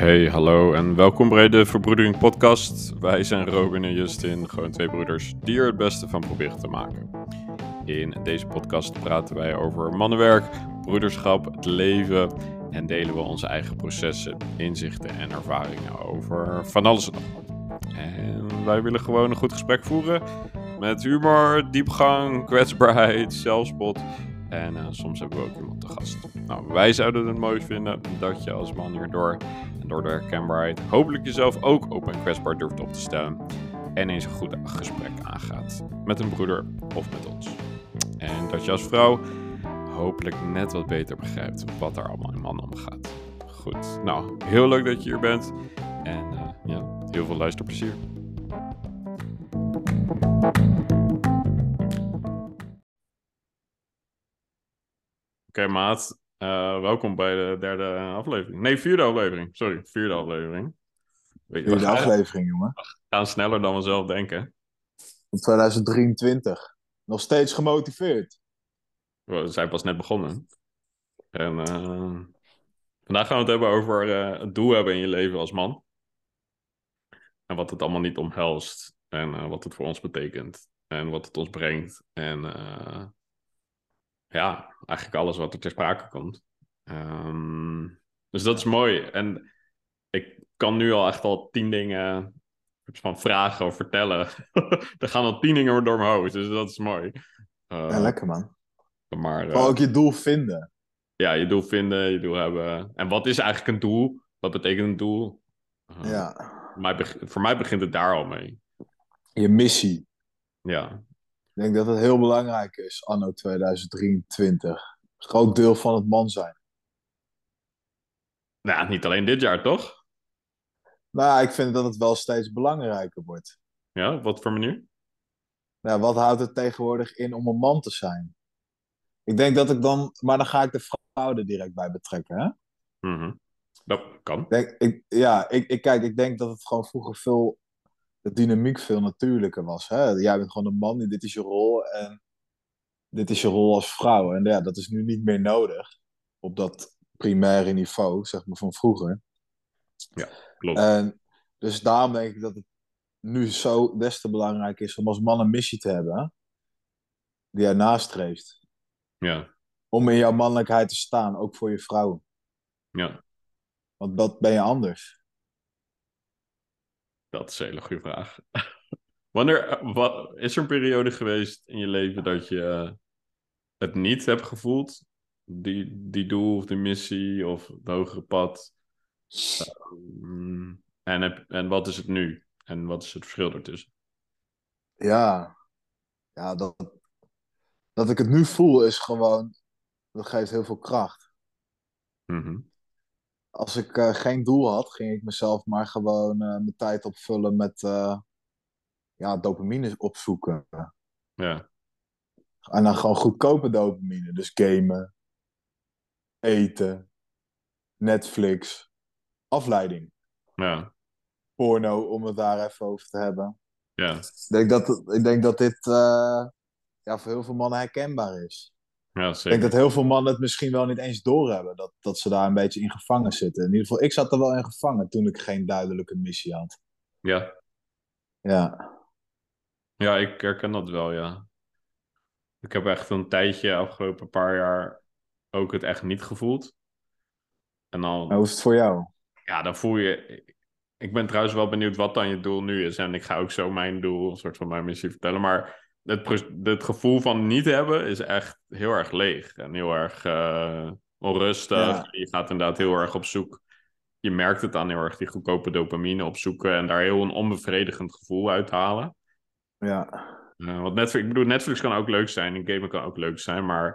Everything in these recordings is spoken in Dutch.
Hey, hallo en welkom bij de Verbroedering Podcast. Wij zijn Robin en Justin, gewoon twee broeders die er het beste van proberen te maken. In deze podcast praten wij over mannenwerk, broederschap, het leven en delen we onze eigen processen, inzichten en ervaringen over van alles en nog wat. En wij willen gewoon een goed gesprek voeren met humor, diepgang, kwetsbaarheid, zelfspot en uh, soms hebben we ook iemand te gast. Nou, wij zouden het mooi vinden dat je als man hierdoor en door de herkenbaarheid hopelijk jezelf ook open en kwetsbaar durft op te stellen. En eens een goed gesprek aangaat met een broeder of met ons. En dat je als vrouw hopelijk net wat beter begrijpt wat er allemaal in mannen omgaat. Goed, nou, heel leuk dat je hier bent. En uh, ja, heel veel luisterplezier. Oké, okay, maat. Uh, welkom bij de derde aflevering. Nee, vierde aflevering. Sorry, vierde aflevering. Weet je, vierde gaan, aflevering, jongen. We gaan sneller dan we zelf denken. In 2023. Nog steeds gemotiveerd. We zijn pas net begonnen. En uh, vandaag gaan we het hebben over uh, het doel hebben in je leven als man. En wat het allemaal niet omhelst. En wat het voor ons betekent. En wat het ons brengt. En ja, eigenlijk alles wat er ter sprake komt. Um, dus dat is mooi. En ik kan nu al echt al tien dingen van vragen of vertellen. er gaan al tien dingen door mijn hoofd, dus dat is mooi. Uh, ja, lekker man. Maar, uh, ook je doel vinden. Ja, je doel vinden, je doel hebben. En wat is eigenlijk een doel? Wat betekent een doel? Uh, ja. Voor mij, voor mij begint het daar al mee. Je missie. Ja, ik denk dat het heel belangrijk is, anno 2023. Groot deel van het man zijn. Nou, niet alleen dit jaar, toch? Nou, ik vind dat het wel steeds belangrijker wordt. Ja, wat voor manier? Nou, wat houdt het tegenwoordig in om een man te zijn? Ik denk dat ik dan... Maar dan ga ik de vrouw er direct bij betrekken, hè? Mm -hmm. Dat kan. Denk, ik, ja, ik, ik, kijk, ik denk dat het gewoon vroeger veel de dynamiek veel natuurlijker was. Hè? Jij bent gewoon een man, dit is je rol en dit is je rol als vrouw. En ja, dat is nu niet meer nodig op dat primaire niveau, zeg maar, van vroeger. Ja, klopt. En dus daarom denk ik dat het nu zo des te belangrijk is om als man een missie te hebben die hij nastreeft. Ja. Om in jouw mannelijkheid te staan, ook voor je vrouw. Ja. Want dat ben je anders. Dat is een hele goede vraag. Wanneer eh, wat, is er een periode geweest in je leven dat je eh, het niet hebt gevoeld? Die, die doel of die missie of het hogere pad? Uh, en, heb, en wat is het nu? En wat is het verschil ertussen? Ja, ja dat, dat ik het nu voel is gewoon, dat geeft heel veel kracht. Mm als ik uh, geen doel had, ging ik mezelf maar gewoon uh, mijn tijd opvullen met uh, ja, dopamine opzoeken. Ja. En dan gewoon goedkope dopamine. Dus gamen, eten, Netflix, afleiding. Ja. Porno, om het daar even over te hebben. Ja. Ik denk dat, ik denk dat dit ja, voor heel veel mannen herkenbaar is. Ja, zeker. Ik denk dat heel veel mannen het misschien wel niet eens doorhebben. Dat, dat ze daar een beetje in gevangen zitten. In ieder geval, ik zat er wel in gevangen toen ik geen duidelijke missie had. Ja. Ja. Ja, ik herken dat wel, ja. Ik heb echt een tijdje, afgelopen paar jaar, ook het echt niet gevoeld. En dan... hoe is het voor jou? Ja, dan voel je... Ik ben trouwens wel benieuwd wat dan je doel nu is. En ik ga ook zo mijn doel, een soort van mijn missie vertellen. Maar het, het gevoel van niet hebben is echt heel erg leeg en heel erg uh, onrustig. Je gaat inderdaad heel erg op zoek. Je merkt het aan heel erg die goedkope dopamine opzoeken en daar heel een onbevredigend gevoel uithalen. Ja. Uh, want Netflix, ik bedoel, Netflix kan ook leuk zijn en gamen kan ook leuk zijn, maar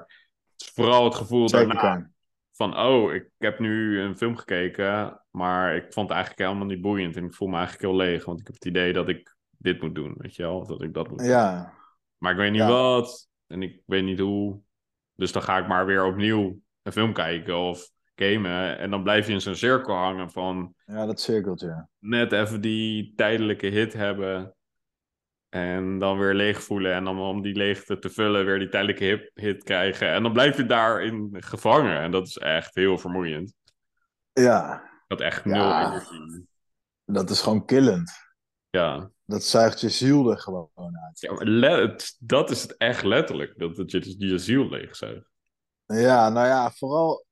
het is vooral het gevoel Zeker daarna kan. van, oh, ik heb nu een film gekeken, maar ik vond het eigenlijk helemaal niet boeiend en ik voel me eigenlijk heel leeg, want ik heb het idee dat ik dit moet doen, weet je wel, dat ik dat moet Ja, maar ik weet niet wat. En ik weet niet hoe. Dus dan ga ik maar weer opnieuw een film kijken of gamen. En dan blijf je in zo'n cirkel hangen van... Ja, dat cirkeltje. Net even die tijdelijke hit hebben. En dan weer leeg voelen. En dan om die leegte te vullen weer die tijdelijke hit, hit krijgen. En dan blijf je daarin gevangen. En dat is echt heel vermoeiend. Ja. had echt nul Ja. energie. Dat is gewoon killend. Ja. Dat zuigt je ziel er gewoon uit. ja maar dat is het echt letterlijk. Dat het je, je ziel leegzuigt. Ja, nou ja, vooral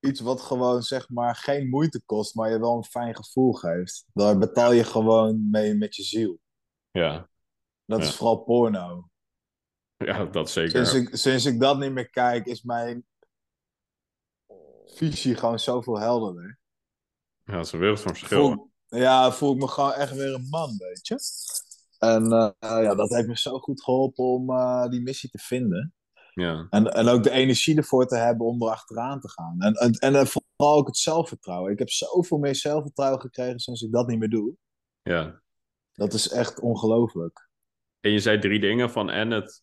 iets wat gewoon zeg maar geen moeite kost, maar je wel een fijn gevoel geeft. Daar betaal je gewoon mee met je ziel. Ja. Dat Ja. is vooral porno. Ja, dat zeker. Sinds ik, sinds ik dat niet meer kijk, is mijn visie gewoon zoveel helderder. Ja, dat is een wereld van verschil. Voel, ja, voel ik me gewoon echt weer een man, weet je. En eh, ja, dat heeft me zo goed geholpen om eh, die missie te vinden. Ja. En, en ook de energie ervoor te hebben om erachteraan te gaan. En, en, en eh, vooral ook het zelfvertrouwen. Ik heb zoveel meer zelfvertrouwen gekregen sinds ik dat niet meer doe. ja. Dat is echt ongelooflijk. En je zei drie dingen van en het,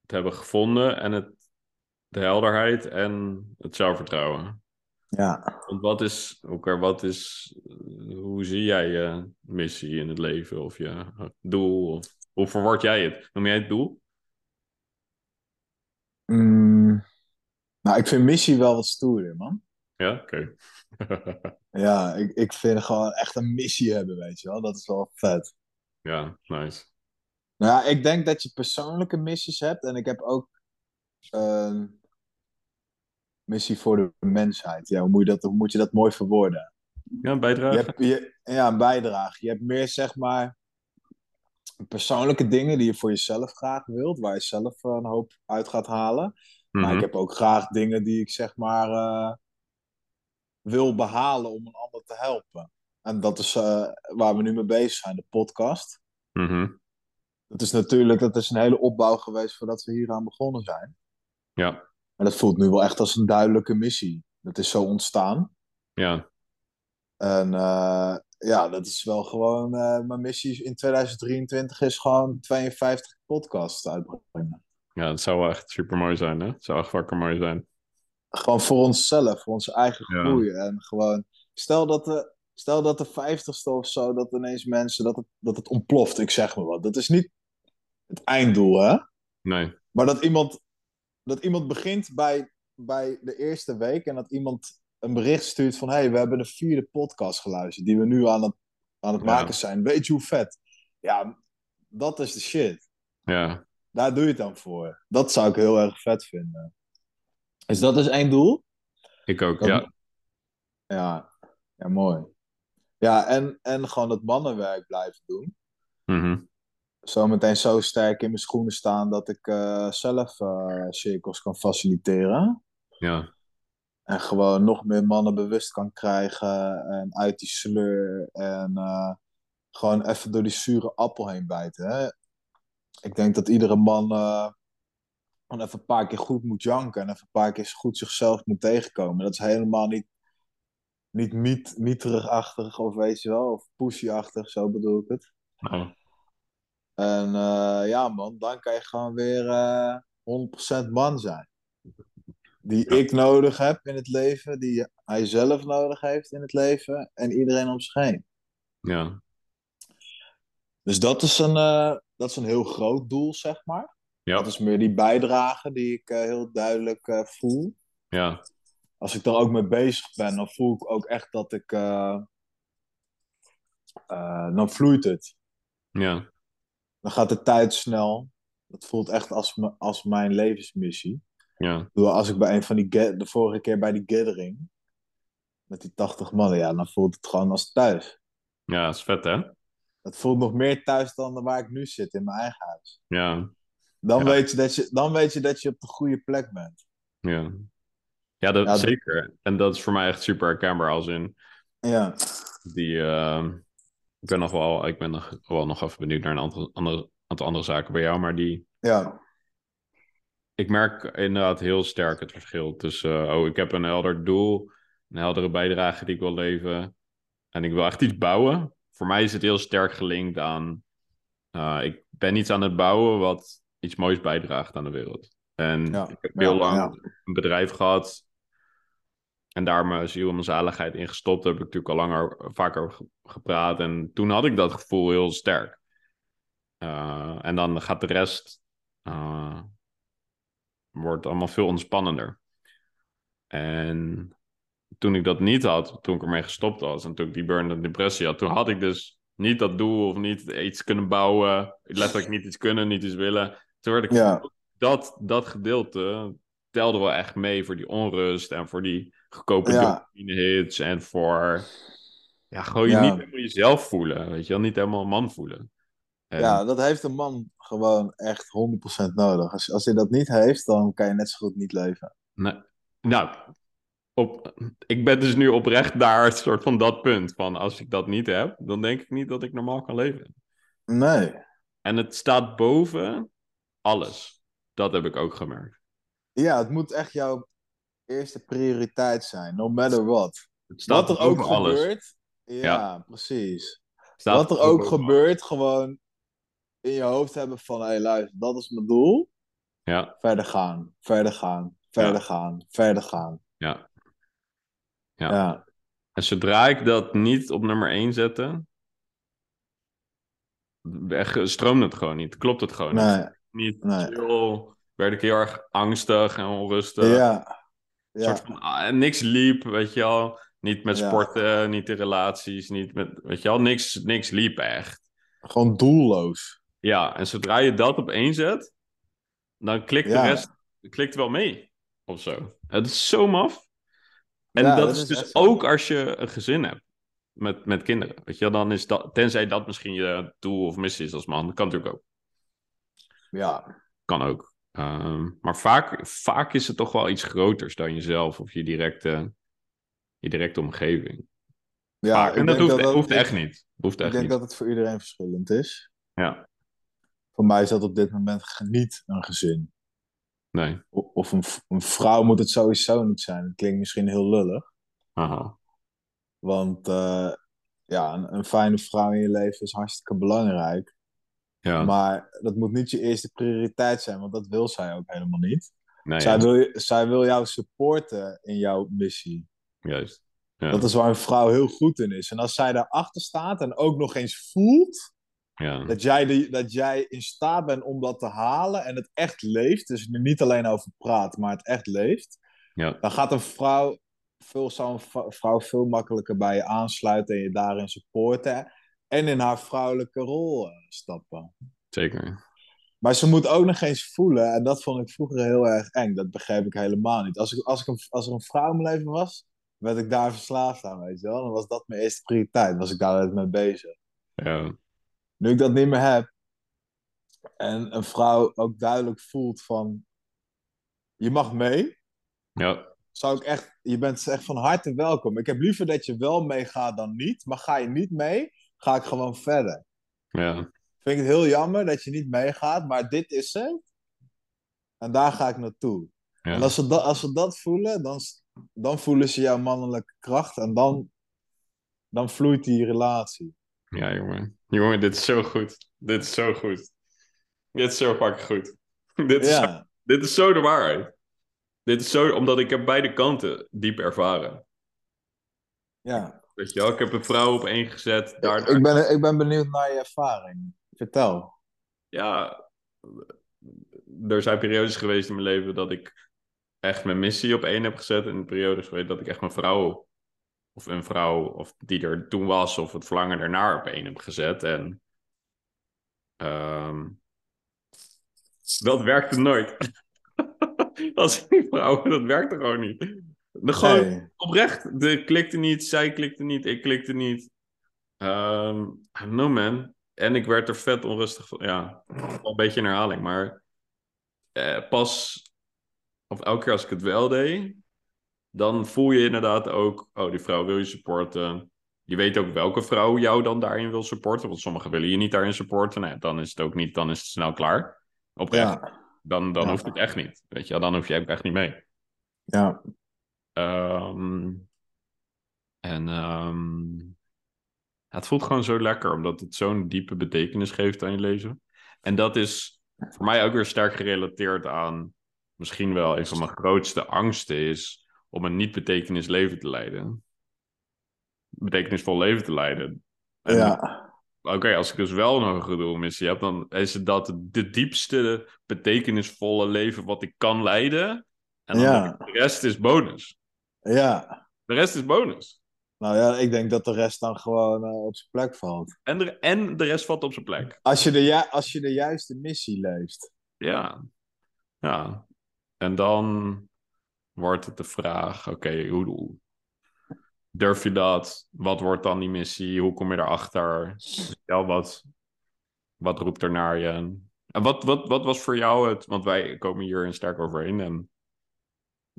het hebben gevonden en het, de helderheid en het zelfvertrouwen. Ja. Want wat is, oké, wat is, eh, hoe zie jij je missie in het leven of je doel? Of, hoe verward jij het? Noem jij het doel? Mm, nou, ik vind missie wel wat stoerder, man. Ja, oké. Ja, ik, ik vind gewoon echt een missie hebben, weet je wel. Dat is wel vet. ja, nice. Nou ja, ik denk dat je persoonlijke missies hebt. En ik heb ook een missie voor de mensheid. Ja, hoe moet je dat, hoe moet je dat mooi verwoorden? Ja, een Je bijdrage? hebt, je, ja, een bijdrage. Je hebt meer, zeg maar, persoonlijke dingen die je voor jezelf graag wilt. Waar je zelf eh, een hoop uit gaat halen. Maar Mhm. ik heb ook graag dingen die ik, zeg maar, eh, wil behalen om een ander te helpen. En dat is eh, waar we nu mee bezig zijn, de podcast. Mhm. Het is natuurlijk, dat is een hele opbouw geweest voordat we hieraan begonnen zijn. Ja, En dat voelt nu wel echt als een duidelijke missie. Dat is zo ontstaan. ja, En eh, ja, dat is wel gewoon. eh, mijn missie in 2023 is gewoon 52 podcasts uitbrengen. ja, het zou wel echt super mooi zijn, hè? Het zou echt wakker mooi zijn. Gewoon voor onszelf, voor onze eigen Ja. groei. En gewoon. Stel dat de, stel dat de 50ste of zo, dat ineens mensen. Dat het, dat het ontploft, ik zeg maar wat. Dat is niet het einddoel, hè? Nee, Maar dat iemand, dat iemand begint bij, bij de eerste week en dat iemand een bericht stuurt van: hey, we hebben de vierde podcast geluisterd die we nu aan het, aan het Ja. maken zijn. Weet je hoe vet? Ja, dat is de shit. ja, Daar doe je het dan voor. Dat zou ik heel erg vet vinden. Is dat dus één doel? ik ook, Dat- ja. Ja, ja mooi. Ja, en, en gewoon dat mannenwerk blijven doen. Mhm. Zometeen zo sterk in mijn schoenen staan dat ik eh, zelf eh, cirkels kan faciliteren. Ja, En gewoon nog meer mannen bewust kan krijgen. En uit die sleur. En eh, gewoon even door die zure appel heen bijten. Hè? Ik denk dat iedere man gewoon even een paar keer goed moet janken. En even een paar keer goed zichzelf moet tegenkomen. Dat is helemaal niet, niet miet, mieterigachtig of weet je wel. Of pushyachtig, zo bedoel ik het. nou, En eh, ja man, dan kan je gewoon weer eh 100% man zijn. Die Ja. ik nodig heb in het leven, die hij zelf nodig heeft in het leven en iedereen om zich heen. ja, Dus dat is een, eh, dat is een heel groot doel, zeg maar. ja, Dat is meer die bijdrage die ik heel duidelijk voel. ja, Als ik er ook mee bezig ben, dan voel ik ook echt dat ik. dan vloeit het. ja, Dan gaat de tijd snel. Dat voelt echt als, me- als mijn levensmissie. ja, Als ik bij een van die, de vorige keer bij die gathering, met die 80 mannen, ja, dan voelt het gewoon als thuis. ja, dat is vet, hè? Het voelt nog meer thuis dan waar ik nu zit, in mijn eigen huis. Ja, Dan, Ja. weet, je dat je, dan weet je dat je op de goede plek bent. ja. Ja, dat Ja, dat- zeker. En dat is voor mij echt super herkenbaar als in Ja, die... ehm, ik ben nog wel, ik ben nog, wel nog even benieuwd naar een aantal andere, aantal andere zaken bij jou, maar die... ja, Ik merk inderdaad heel sterk het verschil tussen... oh, ik heb een helder doel, een heldere bijdrage die ik wil leven... en ik wil echt iets bouwen. Voor mij is het heel sterk gelinkt aan... eh, ik ben iets aan het bouwen wat iets moois bijdraagt aan de wereld. En Ja, ik heb ja, heel lang ja. een bedrijf gehad... En daar mijn ziel en mijn zaligheid in gestopt. Daar heb ik natuurlijk al langer vaker gepraat. En toen had ik dat gevoel heel sterk. Eh, en dan gaat de rest... eh, wordt allemaal veel ontspannender. En toen ik dat niet had, toen ik ermee gestopt was en toen ik die burn-out depressie had, toen had ik dus niet dat doel of niet iets kunnen bouwen, letterlijk niet iets kunnen, niet iets willen. Toen werd ik Ja. dat, dat gedeelte telde wel echt mee voor die onrust en voor die goedkope Ja. hits en voor ja, gewoon je Ja. niet helemaal jezelf voelen, weet je wel, niet helemaal een man voelen. En- Ja, dat heeft een man gewoon echt 100% nodig. Als, als hij dat niet heeft, dan kan je net zo goed niet leven. Nee. Nou, op, ik ben dus nu oprecht daar het soort van dat punt van als ik dat niet heb, dan denk ik niet dat ik normaal kan leven. Nee. En het staat boven alles. Dat heb ik ook gemerkt. Ja, het moet echt jouw eerste prioriteit zijn, no matter what. Wat er ook alles. gebeurt. Ja, Ja. precies. Staat Wat er ook alles. gebeurt, gewoon in je hoofd hebben van, hé hey, luister, dat is mijn doel. Ja, Verder gaan, verder gaan, verder Ja. gaan, verder gaan. ja. Ja. Ja, En zodra ik dat niet op nummer 1 zette, stroomde het gewoon niet. Klopt het gewoon nee, niet. Niet nee. chill. Werd ik heel erg angstig en onrustig. ja, ja, soort van, ah, niks liep, weet je wel. Niet met Ja. sporten, niet in relaties, niet met, weet je wel, niks, niks liep echt. gewoon doelloos. Ja, en zodra je dat op één zet, dan klikt de rest klikt wel mee. Of zo. Het is zo maf. En dat, dat is is dus ook als je een gezin hebt. Met, met kinderen. Weet je wel, dan is dat, tenzij dat misschien je doel of missie is als man. Dat kan natuurlijk ook. Ja, Kan ook. Ehm, maar vaak, vaak is het toch wel iets groters dan jezelf of je directe, je directe omgeving. ja Vaak. ik En dat denk hoeft, dat, hoeft ik- echt niet. Hoeft Ik echt denk niet. dat het voor iedereen verschillend is. Ja, Voor mij is dat op dit moment geniet een gezin. nee. O- Of een, een vrouw moet het sowieso niet zijn. Het klinkt misschien heel lullig. Aha. Want eh, ja, een, een fijne vrouw in je leven is hartstikke belangrijk. Ja, Maar dat moet niet je eerste prioriteit zijn, want dat wil zij ook helemaal niet. nee, Zij, ja, wil, zij wil jou supporten in jouw missie. juist. Ja, Dat is waar een vrouw heel goed in is. En als zij daarachter staat en ook nog eens voelt ja, dat jij, de, dat jij in staat bent om dat te halen en het echt leeft, dus er niet alleen over praat, maar het echt leeft, ja, dan gaat een vrouw, veel, zou een vrouw veel makkelijker bij je aansluiten en je daarin supporten en in haar vrouwelijke rol eh, stappen. zeker. Maar ze moet ook nog eens voelen, en dat vond ik vroeger heel erg eng. Dat begreep ik helemaal niet. Als, ik, als, ik een, als er een vrouw in mijn leven was, werd ik daar verslaafd aan, weet je wel. Dan was dat mijn eerste prioriteit, was ik daar altijd mee bezig. Ja, Nu ik dat niet meer heb, en een vrouw ook duidelijk voelt van, je mag mee, ja, zou ik echt, je bent echt van harte welkom. Ik heb liever dat je wel meegaat dan niet, maar ga je niet mee, ga ik gewoon verder. ja, Vind ik het heel jammer dat je niet meegaat, maar dit is het. En daar ga ik naartoe. ja. En als ze, dat, als ze dat voelen, dan, dan voelen ze jouw mannelijke kracht en dan, dan vloeit die relatie. Ja, jongen. Jongen, dit is zo goed. Dit is zo goed. Dit is zo fucking goed. dit, is zo, dit is zo de waarheid. Dit is zo, omdat ik heb beide kanten diep ervaren. ja. Weet je wel, ik heb een vrouw op één gezet. Daar, Ik, ben, ik ben benieuwd naar je ervaring. Vertel. ja, er zijn periodes geweest in mijn leven dat ik echt mijn missie op één heb gezet. En periodes geweest dat ik echt mijn vrouw, of een vrouw, of die er toen was, of het verlangen ernaar op één heb gezet. En ehm, dat werkte nooit. Als vrouw, dat werkte gewoon niet. De, gewoon, Nee. oprecht, de klikte niet, zij klikte niet, ik klikte niet. Ehm know, man. En ik werd er vet onrustig van. Ja, wel een beetje een herhaling, maar eh, pas, of elke keer als ik het wel deed, dan voel je inderdaad ook, oh, die vrouw wil je supporten. Je weet ook welke vrouw jou dan daarin wil supporten, want sommigen willen je niet daarin supporten. Nee, dan is het ook niet, dan is het snel klaar. Oprecht. Ja, Dan, dan Ja. hoeft het echt niet. Weet je, dan hoef je ook echt niet mee. ja. Ehm, en ehm, het voelt gewoon zo lekker, omdat het zo'n diepe betekenis geeft aan je leven. En dat is voor mij ook weer sterk gerelateerd aan misschien wel een van mijn grootste angsten is om een niet-betekenis leven te leiden. Betekenisvol leven te leiden. En ja. Oké, als ik dus wel een hogere doelmissie heb, dan is het dat de diepste betekenisvolle leven wat ik kan leiden. En dan Ja. de rest is bonus. Ja. De rest is bonus. Nou ja, ik denk dat de rest dan gewoon eh, op zijn plek valt. En de, en de rest valt op zijn plek. Als je de, als je de juiste missie leeft. Ja. Ja. En dan wordt het de vraag, oké, hoe, hoe durf je dat? Wat wordt dan die missie? Hoe kom je erachter? Stel, wat, wat roept er naar je? En wat, wat, wat was voor jou het, want wij komen hier sterk overheen. En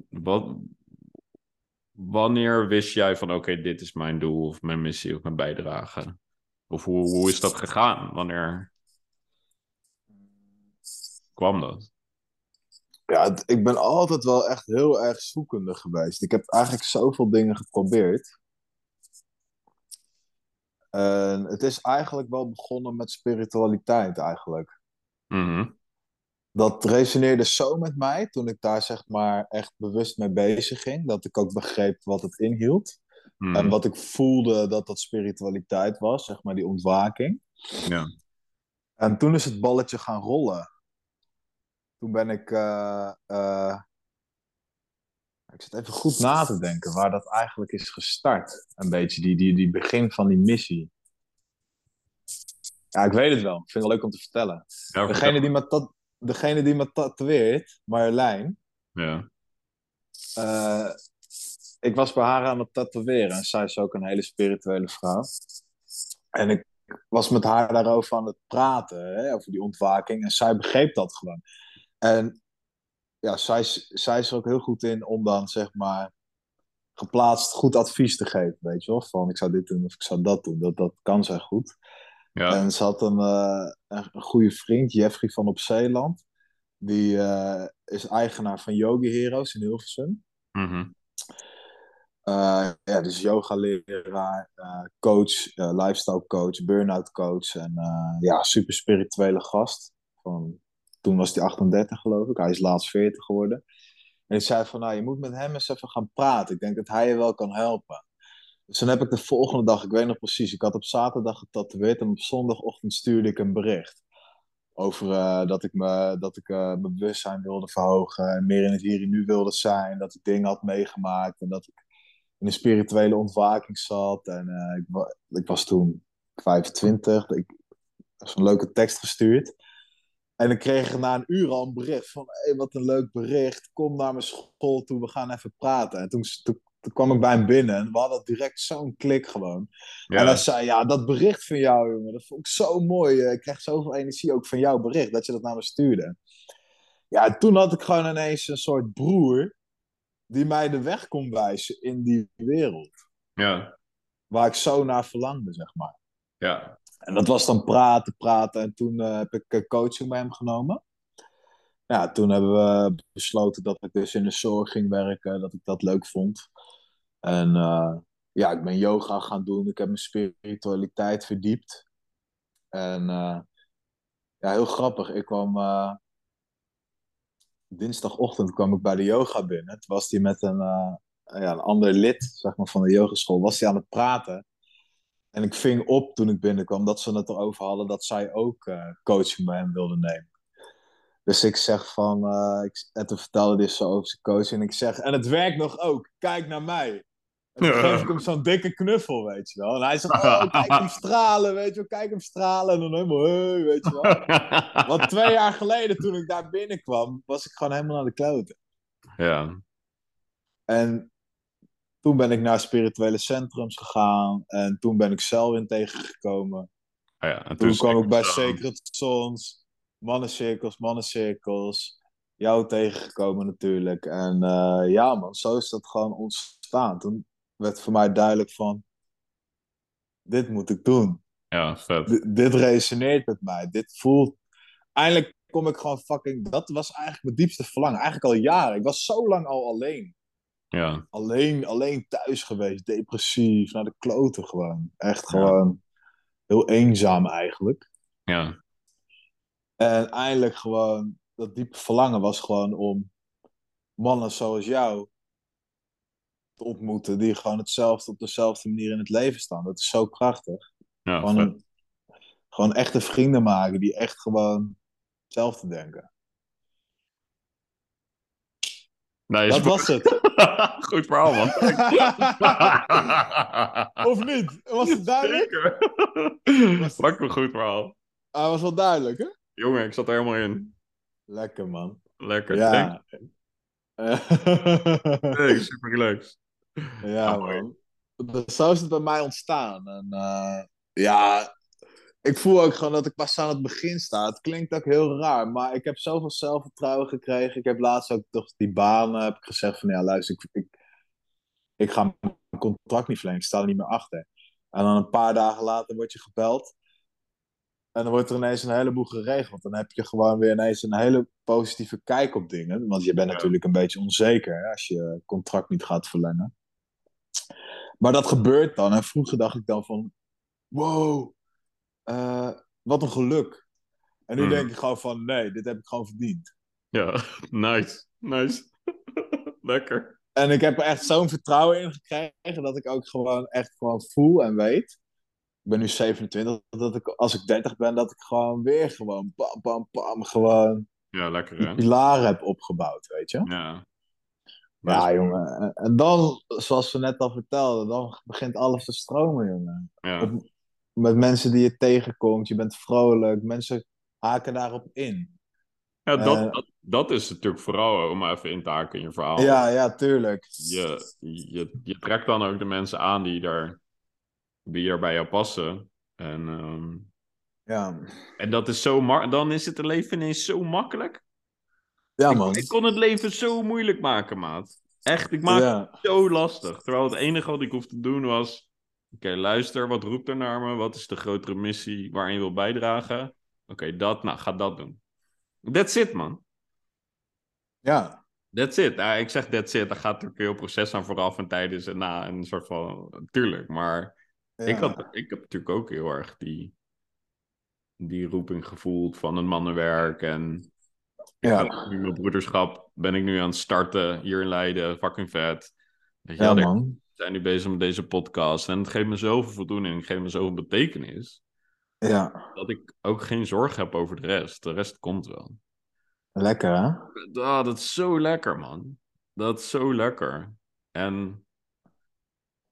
wat, wanneer wist jij van, oké, dit is mijn doel of mijn missie of mijn bijdrage? Of hoe, hoe is dat gegaan? Wanneer kwam dat? Ja, ik ben altijd wel echt heel erg zoekende geweest. Ik heb eigenlijk zoveel dingen geprobeerd. En het is eigenlijk wel begonnen met spiritualiteit eigenlijk. Mhm. Dat resoneerde zo met mij toen ik daar zeg maar echt bewust mee bezig ging. Dat ik ook begreep wat het inhield. Mhm. En wat ik voelde dat dat spiritualiteit was, zeg maar die ontwaking. Ja. En toen is het balletje gaan rollen. Toen ben ik. eh, eh, ik zit even goed na te denken waar dat eigenlijk is gestart. Een beetje die, die, die begin van die missie. Ja, ik weet het wel. Ik vind het wel leuk om te vertellen. Ja, Degene die me, tat- degene die me tatoeëert, Marjolein. Ja. eh, ik was bij haar aan het tatoeëren. En zij is ook een hele spirituele vrouw. En ik was met haar daarover aan het praten. Hè, over die ontwaking. En zij begreep dat gewoon. En ja, zij, is- zij is er ook heel goed in om dan zeg maar geplaatst goed advies te geven. Weet je wel? Van ik zou dit doen of ik zou dat doen. Dat, dat kan zij goed. Ja. En ze had een, eh, een, een goede vriend, Jeffrey van op Zeeland. Die eh, is eigenaar van Yogi Heroes in Hilversum. Mhm. Eh, ja, dus yoga-leraar, coach, lifestyle coach, burn-out coach. En ja, super spirituele gast. Van, toen was hij 38 geloof ik. Hij is laatst 40 geworden. En ik zei van, nou, je moet met hem eens even gaan praten. Ik denk dat hij je wel kan helpen. Dus dan heb ik de volgende dag, ik weet nog precies, ik had op zaterdag getatoeëerd en op zondagochtend stuurde ik een bericht. Over eh, dat ik, me, dat ik eh, mijn bewustzijn wilde verhogen en meer in het hier en nu wilde zijn. Dat ik dingen had meegemaakt en dat ik in een spirituele ontwaking zat. En eh, ik, ik was toen 25, ik een leuke tekst gestuurd. En ik kreeg na een uur al een bericht van, hé, wat een leuk bericht. Kom naar mijn school toe, we gaan even praten. En toen, toen, toen kwam ik bij hem binnen en we hadden direct zo'n klik gewoon. En hij zei, ja, dat bericht van jou, jongen, dat vond ik zo mooi. Eh, Ik kreeg zoveel energie ook van jouw bericht, dat je dat naar me stuurde. Ja, toen had ik gewoon ineens een soort broer die mij de weg kon wijzen in die wereld. Ja. Waar ik zo naar verlangde, zeg maar. Ja. En dat was dan praten, praten. En toen eh, heb ik eh, coaching bij hem genomen. Ja, toen hebben we besloten dat ik dus in de zorg ging werken. Dat ik dat leuk vond. En eh, ja, ik ben yoga gaan doen. Ik heb mijn spiritualiteit verdiept. En eh, ja, heel grappig. Ik kwam... eh, dinsdagochtend kwam ik bij de yoga binnen. Toen was hij met een, ja, een ander lid zeg maar, van de yogaschool. Was hij aan het praten. En ik ving op toen ik binnenkwam dat ze het erover hadden dat zij ook coaching bij hem wilden nemen. Dus ik zeg van, eh, ik, en toen vertelde hij zo over zijn coaching. En ik zeg, en het werkt nog ook, kijk naar mij. En toen geef ik hem zo'n dikke knuffel, weet je wel. En hij zegt, oh, kijk hem stralen, weet je wel, kijk hem stralen. En dan helemaal, hey, weet je wel. Want twee jaar geleden, toen ik daar binnenkwam, was ik gewoon helemaal naar de kloten. Ja. En toen ben ik naar spirituele centrums gegaan. En toen ben ik Selwyn tegengekomen. Ah ja. En Toen kwam ik bij Sacred Sons, mannencirkels, mannencirkels. Jou tegengekomen natuurlijk. En eh, ja man, zo is dat gewoon ontstaan. Toen werd voor mij duidelijk van... Dit moet ik doen. Ja, vet. D- dit resoneert met mij. Dit voelt... Eindelijk kom ik gewoon fucking... Dat was eigenlijk mijn diepste verlangen. Eigenlijk al jaren. Ik was zo lang al alleen. Ja. Alleen, alleen thuis geweest. Depressief. Naar de kloten gewoon. Echt Ja. gewoon... Heel eenzaam eigenlijk. Ja. En eindelijk gewoon, dat diepe verlangen was gewoon om mannen zoals jou ontmoeten, die gewoon hetzelfde op dezelfde manier in het leven staan. Dat is zo krachtig. Ja, Gewoon, een- gewoon echte vrienden maken die echt gewoon hetzelfde denken. Nee, Dat was het. Goed verhaal, man. of niet? Was het duidelijk? Zeker. Pak een goed verhaal. Hij was wel duidelijk, hè? Jongen, ik zat er helemaal in. Lekker, man. Lekker. Ja. Hey, super relaxed. Ja, man. Dus Zo is het bij mij ontstaan. En eh, ja, ik voel ook gewoon dat ik pas aan het begin sta. Het klinkt ook heel raar, maar ik heb zoveel zelfvertrouwen gekregen. Ik heb laatst ook toch die baan heb ik gezegd van ja, luister, ik, ik, ik ga mijn contract niet verlengen. Ik sta er niet meer achter. En dan een paar dagen later word je gebeld. En dan wordt er ineens een heleboel geregeld. Dan heb je gewoon weer ineens een hele positieve kijk op dingen. Want je bent Ja. natuurlijk een beetje onzeker hè, als je contract niet gaat verlengen. Maar dat gebeurt dan. En vroeger dacht ik dan van... Wow, eh, wat een geluk. En nu Hmm. denk ik gewoon van... Nee, dit heb ik gewoon verdiend. Ja, nice. Nice. Lekker. En ik heb er echt zo'n vertrouwen in gekregen... dat ik ook gewoon echt gewoon voel en weet... Ik ben nu 27, dat ik als ik 30 ben, dat ik gewoon weer gewoon bam, bam, bam, gewoon Ja, lekker hè? pilaren heb opgebouwd, weet je? Ja. Ja, jongen. En- dan, zoals we net al vertelden, dan begint alles te stromen, jongen. Ja. Op- Met mensen die je tegenkomt, je bent vrolijk, mensen haken daarop in. Ja, dat, Eh. dat, dat is natuurlijk vooral om even in te haken in je verhaal. Ja, ja, tuurlijk. Je, je, je trekt dan ook de mensen aan die, daar, die er bij jou passen. En, ehm, Ja, en dat is zo dan is het leven ineens zo makkelijk. Ja Ik- man. Ik, kon het leven zo moeilijk maken, maat. Echt, ik maak het Ja, zo lastig. Terwijl het enige wat ik hoef te doen was... Oké, luister, wat roept er naar me? Wat is de grotere missie waarin je wil bijdragen? Oké, dat, nou, ga dat doen. That's it, man. ja, That's it. Nou, ik zeg that's it. Daar gaat natuurlijk een heel proces aan vooraf en tijdens en na. Een soort van... Tuurlijk, maar ja. ik, had, ik heb natuurlijk ook heel erg die, die roeping gevoeld van het mannenwerk. En Ja. nu mijn broederschap ben ik nu aan het starten hier in Leiden. Fucking vet. Weet je Ja, man. we zijn nu bezig met deze podcast. En het geeft me zoveel voldoening. Het geeft me zoveel betekenis. Ja, Dat ik ook geen zorg heb over de rest. De rest komt wel. lekker hè? Ah, dat is zo lekker, man. Dat is zo lekker. En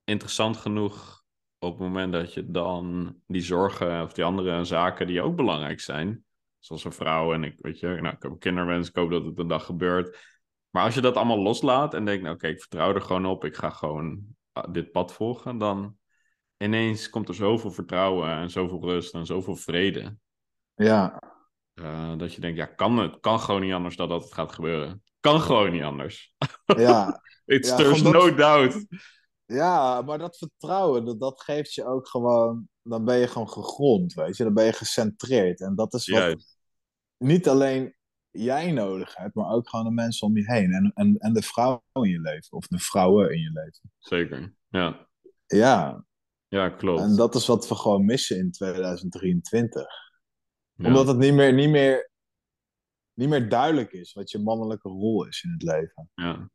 interessant genoeg, op het moment dat je dan die zorgen of die andere zaken die ook belangrijk zijn, zoals een vrouw en ik, weet je, nou, ik heb een kinderwens, ik hoop dat het een dag gebeurt. Maar als je dat allemaal loslaat en denkt, nou, oké, ik vertrouw er gewoon op, ik ga gewoon ah, dit pad volgen, dan ineens komt er zoveel vertrouwen en zoveel rust en zoveel vrede. Ja, Eh, dat je denkt, ja, kan het kan gewoon niet anders dat dat het gaat gebeuren. Kan gewoon niet anders. ja. It's Ja, there's dat- no doubt. Ja, maar dat vertrouwen, dat, dat geeft je ook gewoon... Dan ben je gewoon gegrond, weet je? Dan ben je gecentreerd. En dat is wat. Niet alleen jij nodig hebt, maar ook gewoon de mensen om je heen. En, en, en de vrouwen in je leven. Of de vrouwen in je leven. Zeker. Ja, Ja, ja klopt. en dat is wat we gewoon missen in 2023. Ja. Omdat het niet meer, niet, meer, niet meer duidelijk is wat je mannelijke rol is in het leven. Ja.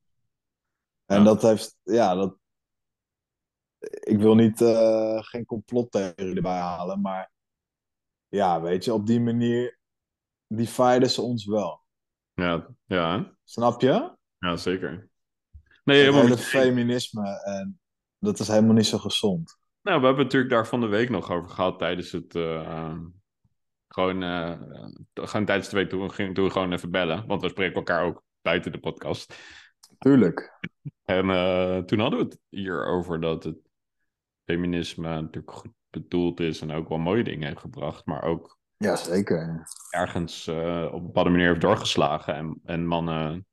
En Ja. dat heeft, ja, dat. Ik wil niet, eh, geen complottheorie erbij halen, maar ja, weet je, op die manier dividen ze ons wel. Ja, ja? Snap je? ja, zeker. Nee, Het hele feminisme en dat is helemaal niet zo gezond. Nou, we hebben het natuurlijk daar van de week nog over gehad tijdens het... eh, gewoon, eh, gewoon tijdens de week toen toen we gewoon even bellen. Want we spreken elkaar ook buiten de podcast. Tuurlijk. En eh, toen hadden we het hier over dat het feminisme natuurlijk goed bedoeld is en ook wel mooie dingen heeft gebracht, maar ook Ja, zeker. ergens eh, op een bepaalde manier heeft doorgeslagen en, en mannen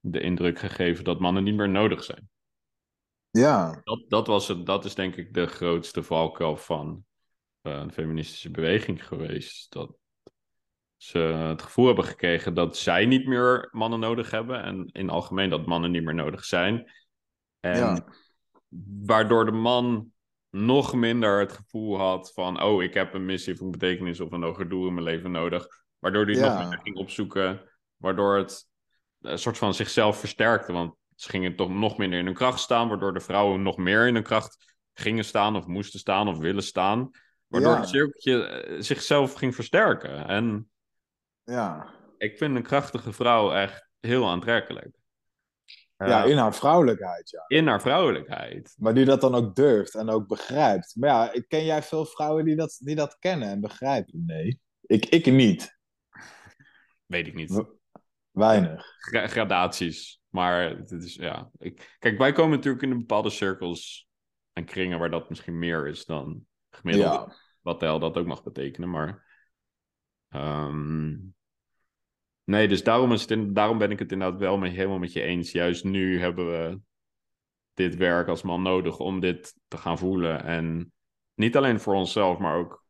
de indruk gegeven dat mannen niet meer nodig zijn. Ja, Dat, dat, was het, dat is denk ik de grootste valkuil van eh, de feministische beweging geweest. Dat ze het gevoel hebben gekregen dat zij niet meer mannen nodig hebben en in het algemeen dat mannen niet meer nodig zijn. En ja, waardoor de man nog minder het gevoel had van, oh, ik heb een missie of een betekenis of een hoger doel in mijn leven nodig. Waardoor hij het Ja. nog minder ging opzoeken, waardoor het een soort van zichzelf versterkte. Want ze gingen toch nog minder in hun kracht staan, waardoor de vrouwen nog meer in hun kracht gingen staan of moesten staan of willen staan. Waardoor Ja. het cirkeltje eh, zichzelf ging versterken. En ja. ik vind een krachtige vrouw echt heel aantrekkelijk. Ja, Eh, in haar vrouwelijkheid, ja. in haar vrouwelijkheid. Maar die dat dan ook durft en ook begrijpt. Maar ja, ken jij veel vrouwen die dat, die dat kennen en begrijpen? Nee. Ik, ik niet. Weet ik niet. Weinig. Gra- gradaties. Maar het is, ja. Ik, kijk, wij komen natuurlijk in bepaalde cirkels en kringen waar dat misschien meer is dan gemiddeld. Ja. Wat de hel dat ook mag betekenen, maar... ehm, nee, dus daarom, is het in- daarom ben ik het inderdaad wel mee, helemaal met je eens. Juist nu hebben we dit werk als man nodig om dit te gaan voelen. En niet alleen voor onszelf, maar ook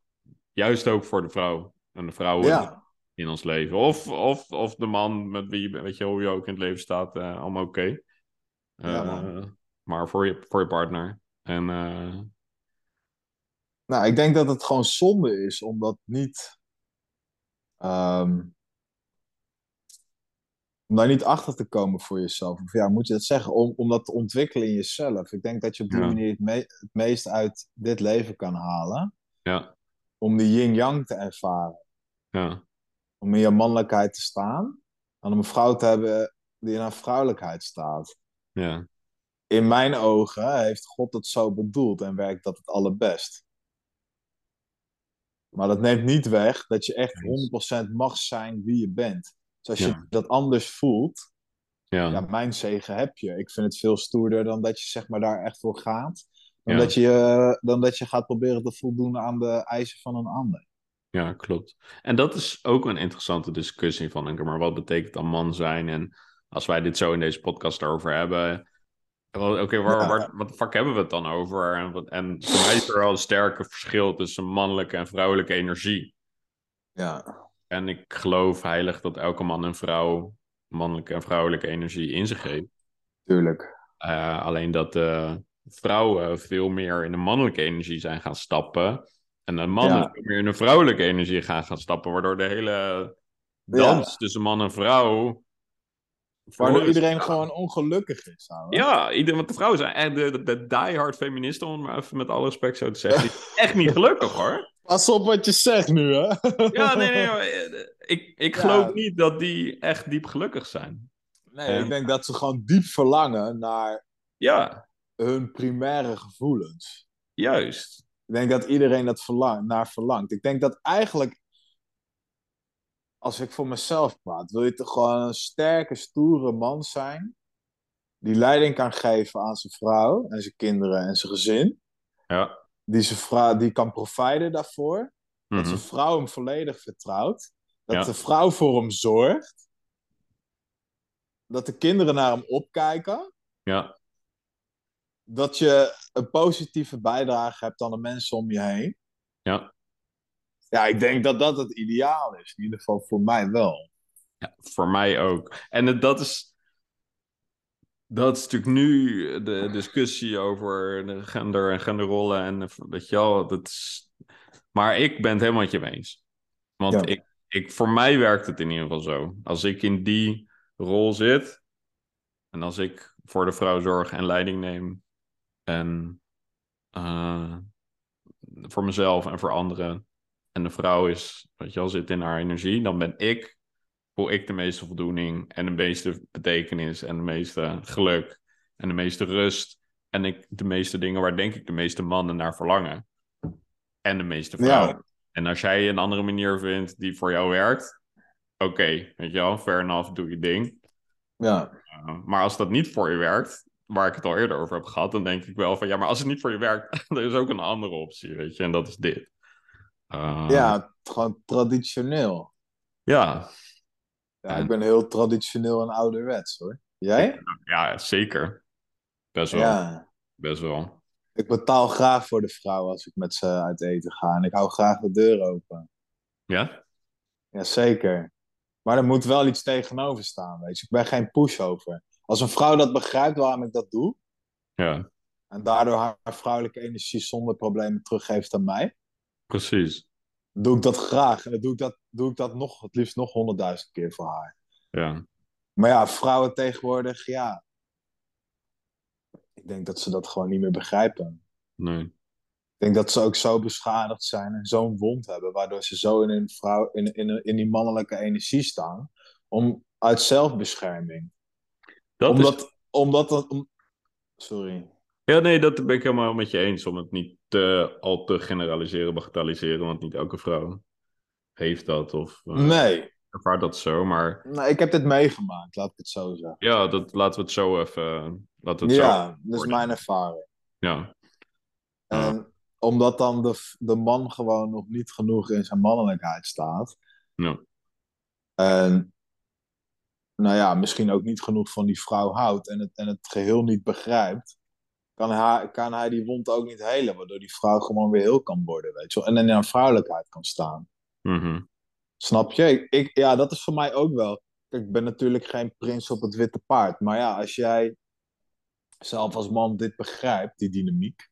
juist ook voor de vrouw. En de vrouwen Ja. in ons leven. Of, of, of de man met wie, je- weet je, hoe je ook in het leven staat, eh, allemaal oké. Ja, Eh, maar voor je, voor je partner. En eh, Nou, ik denk dat het gewoon zonde is om dat niet. ehm, om daar niet achter te komen voor jezelf. Of ja, moet je dat zeggen? Om, om dat te ontwikkelen in jezelf. Ik denk dat je op die Ja. manier het, me- het meest uit dit leven kan halen. ja, Om die yin-yang te ervaren. ja, Om in je mannelijkheid te staan. En om een vrouw te hebben die in haar vrouwelijkheid staat. ja, In mijn ogen heeft God het zo bedoeld en werkt dat het allerbest. Maar dat neemt niet weg dat je echt 100% mag zijn wie je bent. Dus als je Ja. dat anders voelt, ja, ja, mijn zegen heb je. Ik vind het veel stoerder dan dat je zeg maar daar echt voor gaat. Dan, Ja. dat, je, dan dat je gaat proberen te voldoen aan de eisen van een ander. ja, klopt. En dat is ook een interessante discussie van, denk ik, maar wat betekent dan man zijn? En als wij dit zo in deze podcast erover hebben, oké, waar, Ja. waar, wat de fuck hebben we het dan over? En, wat, en voor mij is er wel een sterke verschil tussen mannelijke en vrouwelijke energie. Ja, En ik geloof heilig dat elke man en vrouw mannelijke en vrouwelijke energie in zich heeft. tuurlijk. Eh, alleen dat de vrouwen veel meer in de mannelijke energie zijn gaan stappen. En de mannen Ja. veel meer in de vrouwelijke energie gaan gaan stappen. Waardoor de hele dans tussen man en vrouw... Waardoor iedereen gewoon ongelukkig is. ouwe. Ja, ieder, want de vrouwen zijn echt de, de, de diehard feministen, om het maar even met alle respect zo te zeggen. Die echt niet gelukkig hoor. Pas op wat je zegt nu, hè? Ja, nee, nee. maar, eh, Ik, ik Ja. geloof niet dat die echt diep gelukkig zijn. Nee, En- ik denk dat ze gewoon diep verlangen naar Ja, hun primaire gevoelens. juist. Ik denk dat iedereen dat verlang, naar verlangt. Ik denk dat eigenlijk, als ik voor mezelf praat, wil je toch gewoon een sterke, stoere man zijn. Die leiding kan geven aan zijn vrouw en zijn kinderen en zijn gezin. Ja. Die, zijn vrouw, die kan providen daarvoor. Dat Mhm. zijn vrouw hem volledig vertrouwt. Dat Ja. de vrouw voor hem zorgt. Dat de kinderen naar hem opkijken. Ja, Dat je een positieve bijdrage hebt aan de mensen om je heen. ja. Ja, ik denk dat dat het ideaal is. In ieder geval voor mij wel. Ja, voor mij ook. En dat is. Dat is natuurlijk nu de discussie over de gender en genderrollen. En weet je wel, dat is... Maar ik ben het helemaal met je eens. Want Ja. ik, ik, voor mij werkt het in ieder geval zo. Als ik in die rol zit. En als ik voor de vrouw zorg en leiding neem. En eh, voor mezelf en voor anderen. En de vrouw is, weet je wel, zit in haar energie. Dan ben ik voel ik de meeste voldoening en de meeste betekenis en de meeste geluk en de meeste rust en ik, de meeste dingen waar denk ik de meeste mannen naar verlangen. En de meeste vrouwen. Ja. En als jij een andere manier vindt die voor jou werkt, oké, weet je wel, fair enough, doe je ding. Ja, Uh, maar als dat niet voor je werkt, waar ik het al eerder over heb gehad, dan denk ik wel van ja, maar als het niet voor je werkt, er is ook een andere optie, weet je, en dat is dit. Uh, ja gewoon traditioneel. ja, Ja, En- ik ben heel traditioneel en ouderwets hoor. Jij? ja, zeker. Best wel. Ja. Best wel. Ik betaal graag voor de vrouw als ik met ze uit eten ga. En ik hou graag de deur open. Ja? Jazeker. Maar er moet wel iets tegenover staan, weet je. Ik ben geen pushover. Als een vrouw dat begrijpt waarom ik dat doe... Ja, en daardoor haar vrouwelijke energie zonder problemen teruggeeft aan mij... precies. doe ik dat graag. En dan doe ik dat, doe ik dat nog, het liefst nog honderdduizend keer voor haar. Ja, Maar ja, vrouwen tegenwoordig, ja... Ik denk dat ze dat gewoon niet meer begrijpen. nee. Ik denk dat ze ook zo beschadigd zijn en zo'n wond hebben, waardoor ze zo in, een vrouw, in, in, in die mannelijke energie staan, om, uit zelfbescherming. Dat Omdat, is... omdat dan... om- Sorry. Ja, nee, dat ben ik helemaal met je eens. Om het niet te, al te generaliseren, bagatelliseren. Want niet elke vrouw heeft dat of eh, Nee. ervaart dat zo. Maar nee, ik heb dit meegemaakt, laat ik het zo zeggen. ja, dat, laten we het zo even... Laten we het zo Ja, dat is mijn ervaring. Ja, En omdat dan de, de man gewoon nog niet genoeg in zijn mannelijkheid staat. ja, En nou ja, misschien ook niet genoeg van die vrouw houdt en het, en het geheel niet begrijpt. Kan hij, kan hij die wond ook niet helen, waardoor die vrouw gewoon weer heel kan worden, weet je wel. En in haar vrouwelijkheid kan staan. Mhm, Snap je? Ik, ik- ja, dat is voor mij ook wel. Kijk, ik ben natuurlijk geen prins op het witte paard. Maar ja, als jij zelf als man dit begrijpt, die dynamiek,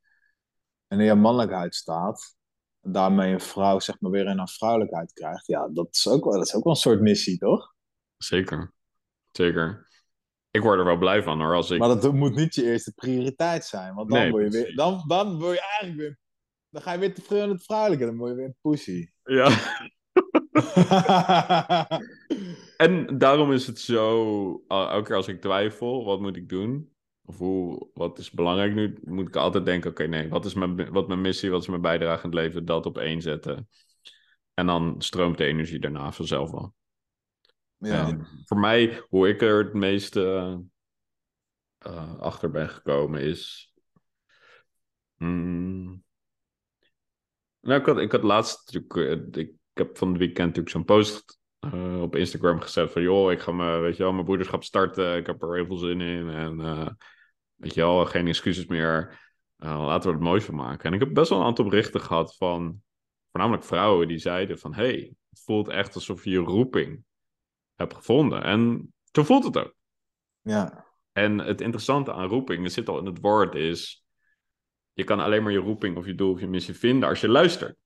en in je mannelijkheid staat, en daarmee een vrouw zeg maar weer in haar vrouwelijkheid krijgt, ja, dat is ook wel, dat is ook wel een soort missie, toch? zeker. Zeker. Ik word er wel blij van hoor, als ik... Maar dat moet niet je eerste prioriteit zijn, want dan Nee, word je weer, dan, dan word je eigenlijk weer, dan ga je weer te veel in het vrouwelijke, dan word je weer een pussy. Ja, en daarom is het zo, el- elke keer als ik twijfel, wat moet ik doen? Of hoe, wat is belangrijk nu? Moet ik altijd denken, oké, nee, wat is mijn, wat mijn missie, wat is mijn bijdrage in het leven? Dat op één zetten. En dan stroomt de energie daarna vanzelf wel. ja. En voor mij, hoe ik er het meeste eh, achter ben gekomen is. Hmm. Nou, ik had, ik had laatst natuurlijk. eh, Ik, heb van het weekend natuurlijk zo'n post eh, op Instagram gezet van joh, ik ga mijn, weet je wel, mijn broederschap starten. Ik heb er heel veel zin in. En eh, weet je wel, geen excuses meer. Laten we er het moois van maken. En ik heb best wel een aantal berichten gehad van voornamelijk vrouwen die zeiden van hey, het voelt echt alsof je je roeping hebt gevonden. En zo voelt het ook. ja. En het interessante aan roeping, dat zit al in het woord, is... Je kan alleen maar je roeping of je doel of je missie vinden als je luistert.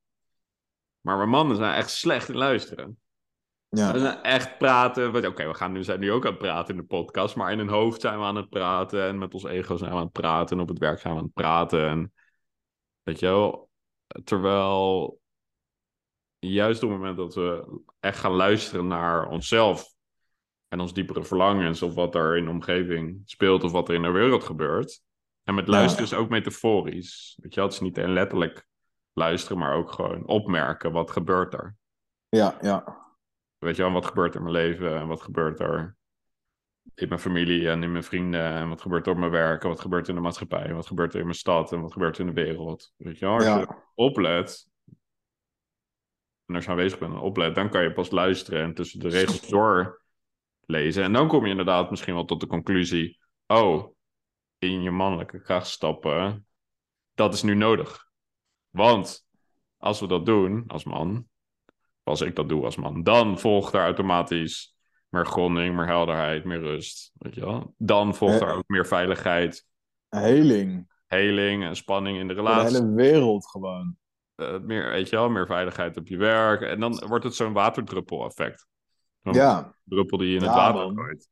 Maar we mannen zijn echt slecht in luisteren. Ja. We zijn echt praten. Oké, we gaan nu, zijn nu ook aan het praten in de podcast. Maar in een hoofd zijn we aan het praten. En met ons ego zijn we aan het praten. En op het werk zijn we aan het praten. En weet je wel. Terwijl juist op het moment dat we echt gaan luisteren naar onszelf. En ons diepere verlangens. Of wat er in de omgeving speelt. Of wat er in de wereld gebeurt. En met luisteren is ook metaforisch. Weet je het is niet alleen letterlijk luisteren. Maar ook gewoon opmerken. Wat gebeurt er? Ja, ja. Weet je wel, wat gebeurt er in mijn leven en wat gebeurt er in mijn familie en in mijn vrienden en wat gebeurt er op mijn werk en wat gebeurt er in de maatschappij en wat gebeurt er in mijn stad en wat gebeurt er in de wereld. Weet je wel, als je oplet en als je aanwezig bent en oplet, dan kan je pas luisteren en tussen de regels door lezen. En dan kom je inderdaad misschien wel tot de conclusie, oh, in je mannelijke kracht stappen, dat is nu nodig. Want als we dat doen als man, als ik dat doe als man, dan volgt er automatisch meer gronding, meer helderheid, meer rust. Weet je wel? Dan volgt Ja. er ook meer veiligheid, heling. heling en spanning in de Voor de relatie. hele wereld gewoon. Eh, meer, weet je wel, meer veiligheid op je werk. En dan wordt het zo'n waterdruppel-effect. Ja, druppel die je in het water gooit.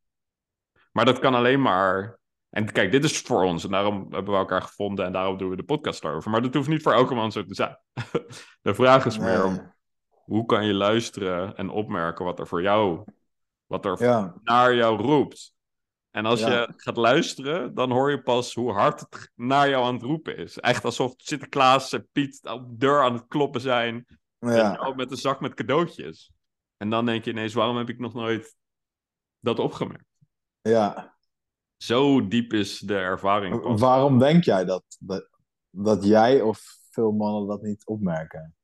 Maar dat kan alleen maar. En kijk, dit is voor ons en daarom hebben we elkaar gevonden en daarom doen we de podcast erover. Maar dat hoeft niet voor elke man zo te zijn. de vraag is meer om hoe kan je luisteren en opmerken wat er voor jou, wat er Ja, naar jou roept. En als Ja. je gaat luisteren, dan hoor je pas hoe hard het naar jou aan het roepen is. Echt alsof Sinterklaas en Piet op de deur aan het kloppen zijn. ja. wel, met een zak met cadeautjes. En dan denk je ineens, waarom heb ik nog nooit dat opgemerkt? ja. Zo diep is de ervaring pas. Waarom denk jij dat, dat, dat jij of veel mannen dat niet opmerken?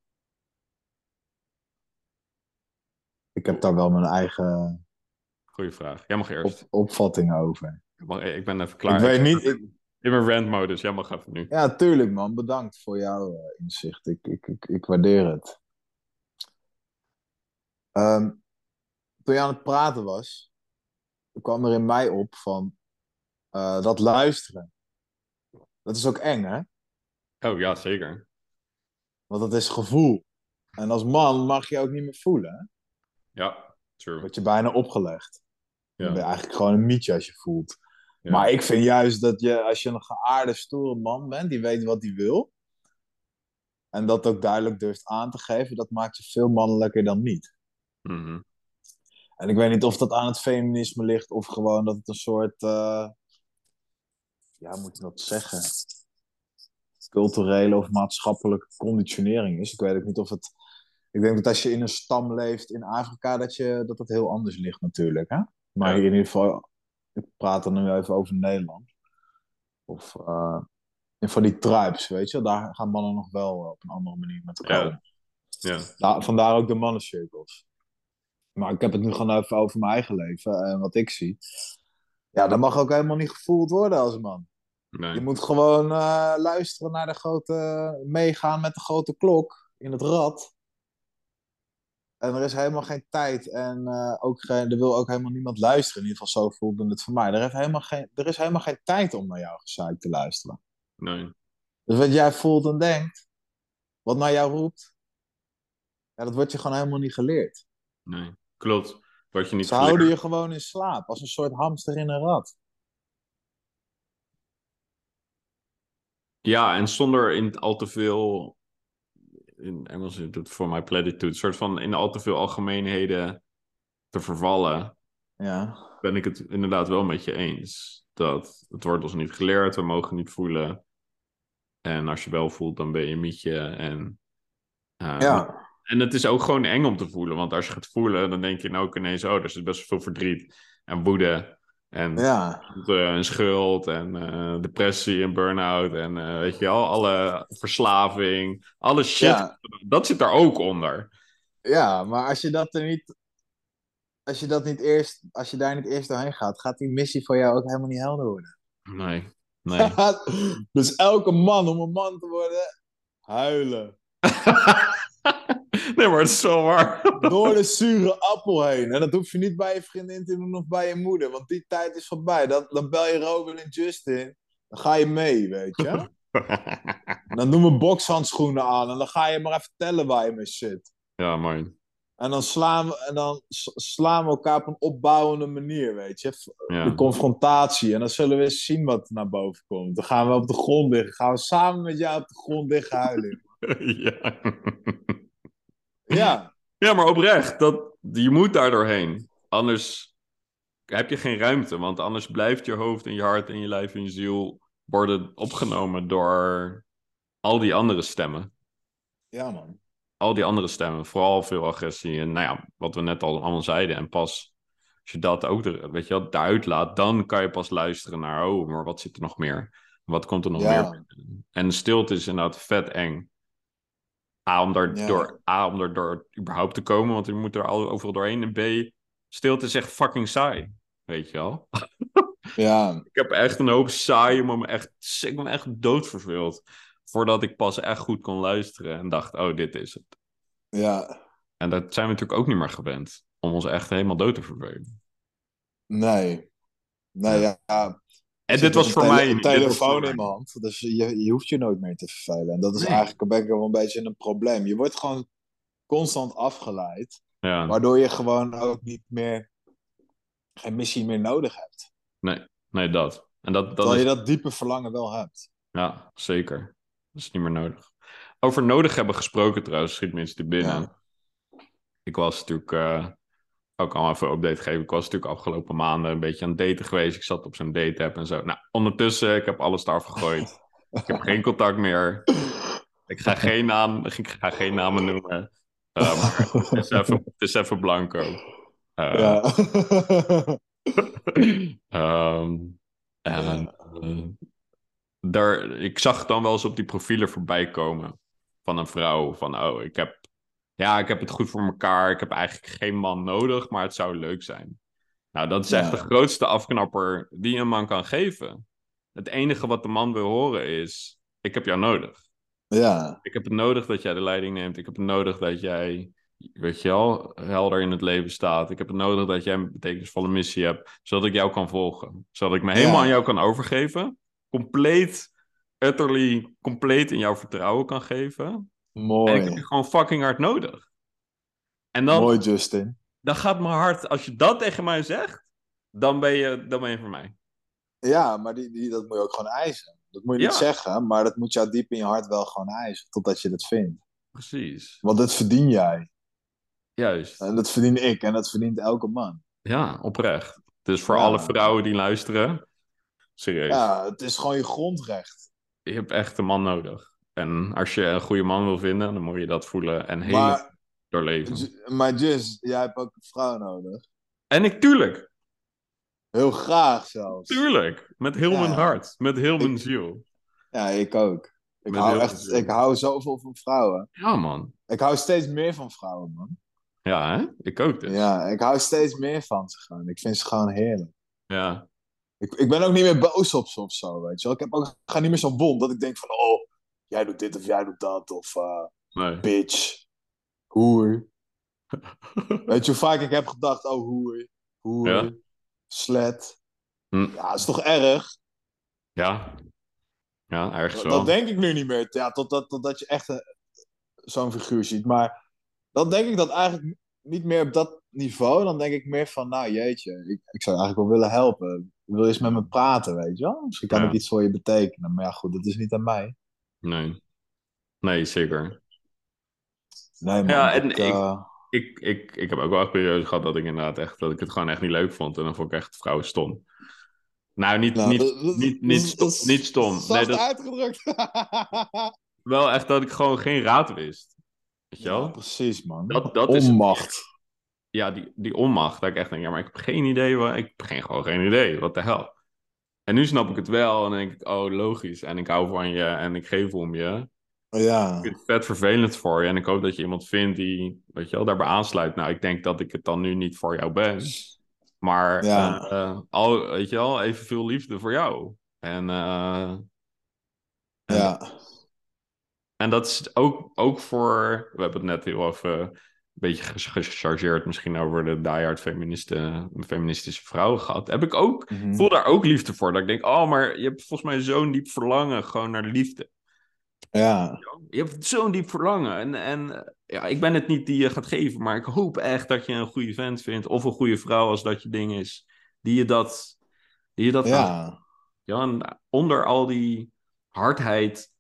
Ik heb daar wel mijn eigen Goeie vraag. Jij mag eerst. op, opvatting over. Ik ben even klaar. ik weet niet. ik- In mijn rant-modus. Jij mag even nu. ja, tuurlijk man. Bedankt voor jouw eh, inzicht. Ik, ik, ik, ik waardeer het. Ehm, toen je aan het praten was, kwam er in mij op van eh, dat luisteren. Dat is ook eng, hè? Oh ja, zeker. Want dat is gevoel. En als man mag je ook niet meer voelen. Hè? Ja, true. Word je bijna opgelegd. Dan ben je Ja. eigenlijk gewoon een mietje als je voelt. Ja. Maar ik vind juist dat je, als je een geaarde, stoere man bent, die weet wat hij wil. En dat ook duidelijk durft aan te geven, dat maakt je veel mannelijker dan niet. Mhm. En ik weet niet of dat aan het feminisme ligt of gewoon dat het een soort. eh, ja, moet je dat zeggen? Culturele of maatschappelijke conditionering is. Ik weet ook niet of het. Ik denk dat als je in een stam leeft in Afrika, dat je, dat, het heel anders ligt natuurlijk. Hè? Maar Ja. in ieder geval, ik praat dan nu even over Nederland. Of eh, in van die tribes, weet je, daar gaan mannen nog wel op een andere manier met elkaar Ja. om. Ja, Da- vandaar ook de mannencirkels. Maar ik heb het nu gewoon even over mijn eigen leven en wat ik zie. Ja, dat mag ook helemaal niet gevoeld worden als man. Je moet gewoon eh, luisteren naar de grote, meegaan met de grote klok in het rad. En er is helemaal geen tijd en eh, ook geen, er wil ook helemaal niemand luisteren. In ieder geval zo voelde het voor mij. Er, heeft helemaal geen, er is helemaal geen tijd om naar jouw gezeik te luisteren. nee. Dus wat jij voelt en denkt, wat naar jou roept, ja, dat wordt je gewoon helemaal niet geleerd. Nee, klopt. Wat je niet Ze houden geleerd. je gewoon in slaap, als een soort hamster in een rad. Ja, en zonder in al te veel, in Engels is het voor mij platitude, een soort van in al te veel algemeenheden te vervallen, Ja, ben ik het inderdaad wel met je eens. Dat het wordt ons niet geleerd, we mogen niet voelen. En als je wel voelt, dan ben je mietje. En, eh, ja, en het is ook gewoon eng om te voelen, want als je gaat voelen, dan denk je nou ook ineens, oh, er zit best veel verdriet en woede. En ja, eh, schuld en eh, depressie en burn-out en eh, weet je wel, alle verslaving, alle shit, Ja. dat zit daar ook onder. ja, maar als je dat er niet, als je dat niet eerst, als je daar niet eerst doorheen gaat, gaat die missie voor jou ook helemaal niet helder worden. Nee, nee. dus elke man om een man te worden, huilen. nee, maar het is zo waar. Door de zure appel heen. En dat hoef je niet bij je vriendin te doen of bij je moeder, want die tijd is voorbij. Dan, dan bel je Robin en Justin, dan ga je mee, weet je. Dan doen we bokshandschoenen aan en dan ga je maar even vertellen waar je mee zit. ja, man. En dan slaan we, en dan slaan we elkaar op een opbouwende manier, weet je. Ja. De confrontatie. En dan zullen we eens zien wat er naar boven komt. Dan gaan we op de grond liggen. Gaan we samen met jou op de grond liggen huilen. ja. Ja, ja, maar oprecht, dat, je moet daar doorheen. Anders heb je geen ruimte, want anders blijft je hoofd en je hart en je lijf en je ziel worden opgenomen door al die andere stemmen. ja man. al die andere stemmen, vooral veel agressie en nou ja, wat we net al allemaal zeiden. En pas als je dat ook er, weet je wel, daaruit laat, dan kan je pas luisteren naar, oh, maar wat zit er nog meer? Wat komt er nog Ja. meer? En stilte is inderdaad vet eng. A, om daar, Ja. door, A, om er door überhaupt te komen, want je moet er al overal doorheen. En B, stilte is echt fucking saai, weet je wel. Ja, Ik heb echt een hoop saaie, maar me echt, ik ben echt doodverveeld. Voordat ik pas echt goed kon luisteren en dacht, oh, dit is het. ja. En dat zijn we natuurlijk ook niet meer gewend. Om ons echt helemaal dood te vervelen. Nee. Nee, ja. ja. En Ik dit was voor een tele- mij Een telefoon in mij. mijn hand. Dus je, je hoeft je nooit meer te vervelen. En dat is Nee. eigenlijk ik wel een beetje een probleem. Je wordt gewoon constant afgeleid. Ja, Waardoor je gewoon ook niet meer... Geen missie meer nodig hebt. nee, dat. En dat, dat Terwijl is, je dat diepe verlangen wel hebt. ja, zeker. Dat is niet meer nodig. Over nodig hebben gesproken trouwens, schiet me iets te binnen. Ja. Ik was natuurlijk, eh, ook al even een update geven, ik was natuurlijk afgelopen maanden een beetje aan het daten geweest. Ik zat op zo'n date-app en zo. Nou, ondertussen, ik heb alles eraf gegooid. ik heb geen contact meer. Ik ga geen, naam, ik ga geen namen noemen. Eh, maar het is even, het is even blanco. Eh, Ja. Ehm, en eh, daar, ik zag dan wel eens op die profielen voorbij komen van een vrouw. Van, oh, ik heb, ja, ik heb het goed voor elkaar. Ik heb eigenlijk geen man nodig, maar het zou leuk zijn. Nou, dat is Ja. echt de grootste afknapper die een man kan geven. Het enige wat de man wil horen is, ik heb jou nodig. ja. Ik heb het nodig dat jij de leiding neemt. Ik heb het nodig dat jij, weet je wel, helder in het leven staat. Ik heb het nodig dat jij een betekenisvolle missie hebt, zodat ik jou kan volgen. Zodat ik me helemaal Ja. aan jou kan overgeven. Compleet, utterly, compleet in jouw vertrouwen kan geven. En ik heb Mooi. je gewoon fucking hard nodig. En dan, Mooi, Justin. dan gaat mijn hart, als je dat tegen mij zegt, dan ben je, dan ben je voor mij. Ja, maar die, die, dat moet je ook gewoon eisen. Dat moet je niet zeggen, maar dat moet jou diep in je hart wel gewoon eisen. Totdat je dat vindt. Precies. Want dat verdien jij. Juist. En dat verdien ik. En dat verdient elke man. Ja, oprecht. Dus voor Ja. alle vrouwen die luisteren, Serieus. Ja, het is gewoon je grondrecht. Je hebt echt een man nodig. En als je een goede man wil vinden, dan moet je dat voelen en Maar, doorleven. Maar Jis, jij hebt ook een vrouw nodig. En ik, tuurlijk, Heel graag zelfs. tuurlijk. Met heel Ja. mijn hart. Met heel mijn ziel. Ja, ik ook. Ik Met hou, heel echt, ik hou zoveel van vrouwen. Ja, man. Ik hou steeds meer van vrouwen, man. Ja, hè? Ik ook dus. Ja, ik hou steeds meer van ze gewoon. Ik vind ze gewoon heerlijk. Ja. Ik, ik ben ook niet meer boos op ze of zo, weet je wel. Ik heb ook, ga niet meer zo wond dat ik denk van... Oh, jij doet dit of jij doet dat. Of eh, Nee. bitch. Hoer. Weet je hoe vaak ik heb gedacht... Oh, hoer. Hoer. Ja. Slet. Hm. Ja, is toch erg? Ja. Ja, ergens Dat, wel. dat denk ik nu niet meer. Ja, totdat, totdat je echt een- zo'n figuur ziet. Maar dan denk ik dat eigenlijk niet meer op dat niveau. Dan denk ik meer van, nou jeetje, ik, ik zou eigenlijk wel willen helpen. Wil je eens met me praten, weet je wel? Misschien kan Ja. ik iets voor je betekenen. Maar ja, goed, dat is niet aan mij. Nee. Nee, zeker. Nee, man. Ja, en ik, ik- eh, Ik, ik, ik heb ook wel een periode gehad dat ik inderdaad echt, dat ik het gewoon echt niet leuk vond. En dan vond ik echt vrouwen stom. Nou, niet, nou, niet, dat- niet, niet, dat- stom, dat niet stom. Nee, dat, uitgedrukt. wel echt dat ik gewoon geen raad wist. Weet je ja, wel? precies, man. Dat- dat is Onmacht. Ja, die, die onmacht. Dat ik echt denk, ja, maar ik heb geen idee. Wat, ik heb geen, gewoon geen idee. Wat de hel. En nu snap ik het wel. En dan denk ik, oh, logisch. En ik hou van je en ik geef om je. Ja. Ik vind het vet vervelend voor je. En ik hoop dat je iemand vindt die, weet je wel, daarbij aansluit. Nou, ik denk dat ik het dan nu niet voor jou ben. Maar, Ja. eh, al, weet je wel, evenveel liefde voor jou. En, eh, en, Ja. en dat is ook, ook voor, we hebben het net heel even beetje gechargeerd misschien over de diehard feministe, feministische vrouwen gehad. Heb ik ook, Mhm. voel daar ook liefde voor. Dat ik denk, oh, maar je hebt volgens mij zo'n diep verlangen gewoon naar liefde. Ja. Je hebt zo'n diep verlangen. En, en eh, ja, ik ben het niet die je gaat geven, maar ik hoop echt dat je een goede vent vindt. Of een goede vrouw als dat je ding is. Die je dat. Die je dat Ja. Ja, en onder al die hardheid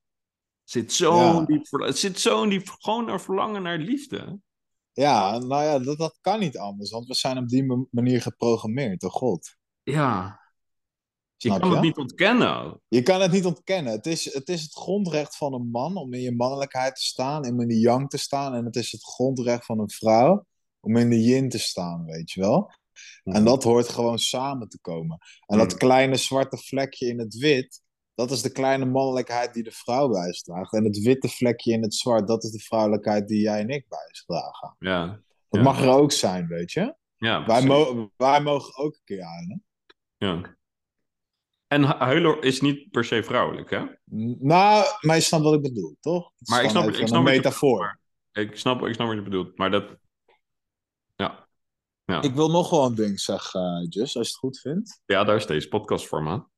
zit zo'n Ja. diep verlangen. Het zit zo'n diep gewoon naar verlangen naar liefde. Ja, nou ja, dat, dat kan niet anders, want we zijn op die ma- manier geprogrammeerd door God. Ja. Je Snap kan je? het niet ontkennen. Je kan het niet ontkennen. Het is, het is het grondrecht van een man om in je mannelijkheid te staan, in de yang te staan. En het is het grondrecht van een vrouw om in de yin te staan, weet je wel? En dat hoort gewoon samen te komen. En dat Mhm. kleine zwarte vlekje in het wit, dat is de kleine mannelijkheid die de vrouw bij zich draagt. En het witte vlekje in het zwart, dat is de vrouwelijkheid die jij en ik bij zich dragen. Ja. Dat Ja. mag er ook zijn, weet je? Ja, Wij, mo wij mogen ook een keer huilen. ja. En hu- huilen is niet per se vrouwelijk, hè? Nou, maar je snapt wat ik bedoel, toch? Het Maar ik snap, ik snap een wat je metafoor. bedoelt, maar- Ik snap, ik snap wat je bedoelt, maar dat... Ja. Ja. Ik wil nog wel een ding zeggen, eh, Just, als je het goed vindt. ja, daar is deze podcast voor, man.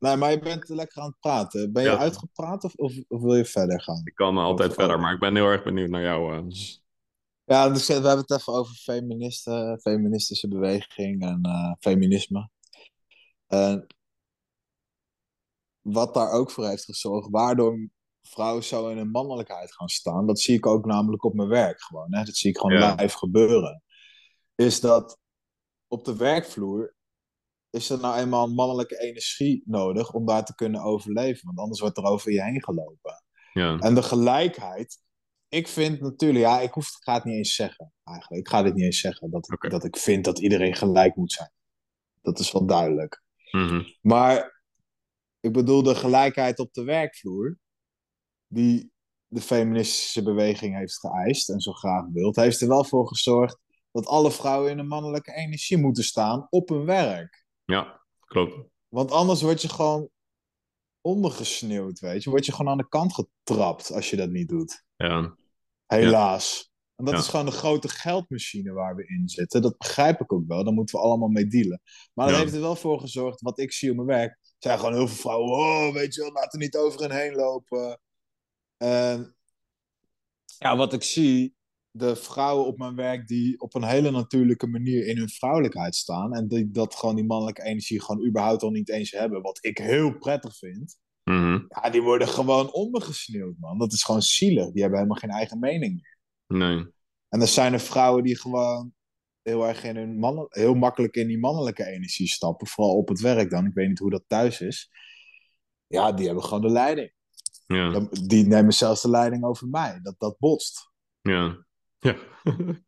Nee, maar je bent lekker aan het praten. Ben je Ja. uitgepraat of, of, of wil je verder gaan? Ik kan altijd Of- verder, maar ik ben heel erg benieuwd naar jou. eh. Ja, dus we hebben het even over feministen, feministische beweging en eh, feminisme. En wat daar ook voor heeft gezorgd, waardoor vrouwen zo in hun mannelijkheid gaan staan, dat zie ik ook namelijk op mijn werk gewoon. Hè? Dat zie ik gewoon Ja. live gebeuren. Is dat op de werkvloer is er nou eenmaal een mannelijke energie nodig om daar te kunnen overleven. Want anders wordt er over je heen gelopen. Ja. En de gelijkheid. Ik vind natuurlijk, ja, ik hoef, ik ga het niet eens zeggen eigenlijk. Ik ga dit niet eens zeggen dat, dat ik vind dat iedereen gelijk moet zijn. Dat is wel duidelijk. Mhm. Maar ik bedoel de gelijkheid op de werkvloer, die de feministische beweging heeft geëist en zo graag wilt, heeft er wel voor gezorgd dat alle vrouwen in een mannelijke energie moeten staan op hun werk. Ja, klopt. Want anders word je gewoon ondergesneeuwd, weet je. Word je gewoon aan de kant getrapt als je dat niet doet. Ja. Helaas. En dat Ja. is gewoon de grote geldmachine waar we in zitten. Dat begrijp ik ook wel. Daar moeten we allemaal mee dealen. Maar dat Ja. heeft er wel voor gezorgd, wat ik zie op mijn werk, zijn gewoon heel veel vrouwen. Oh, weet je wel, laten niet over hen heen lopen. En ja, wat ik zie, de vrouwen op mijn werk die op een hele natuurlijke manier in hun vrouwelijkheid staan. En die dat gewoon die mannelijke energie gewoon überhaupt al niet eens hebben. Wat ik heel prettig vind. Mhm. Ja, die worden gewoon ondergesneeuwd, man. Dat is gewoon zielig. Die hebben helemaal geen eigen mening meer. Nee. En er zijn er vrouwen die gewoon heel erg in hun mannen, heel makkelijk in die mannelijke energie stappen. Vooral op het werk dan. Ik weet niet hoe dat thuis is. Ja, die hebben gewoon de leiding. Ja, Die nemen zelfs de leiding over mij. Dat, dat botst. ja. Ja.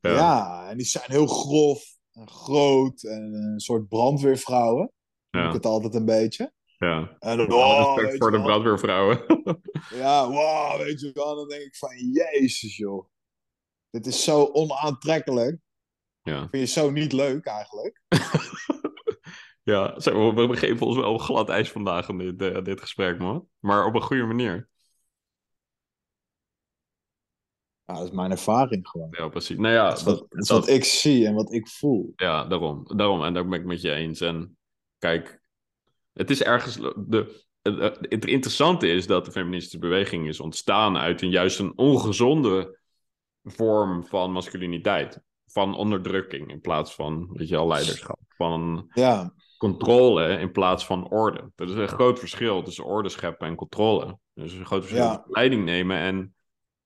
Ja. ja. en die zijn heel grof en groot en een soort brandweervrouwen. Ja. ik het altijd een beetje. ja. En dan, respect voor de brandweervrouwen. Ja, wow, weet je wel. Dan denk ik van, jezus joh. Dit is zo onaantrekkelijk. ja. Vind je zo niet leuk eigenlijk? ja, we we geven ons wel glad ijs vandaag in dit, eh, dit gesprek, man. Maar op een goede manier. Ja, dat is mijn ervaring gewoon. Ja, precies. Nou ja, Dat is wat, dat, dat is dat- wat ik zie en wat ik voel. ja daarom, daarom. En daar ben ik met je eens. En kijk, het is ergens... De, het, het interessante is dat de feministische beweging is ontstaan uit een juist een ongezonde vorm van masculiniteit. Van onderdrukking in plaats van, weet je wel, leiderschap. Van Ja, controle in plaats van orde. Er is een groot verschil tussen orde scheppen en controle. Is een groot verschil Ja. tussen leiding nemen en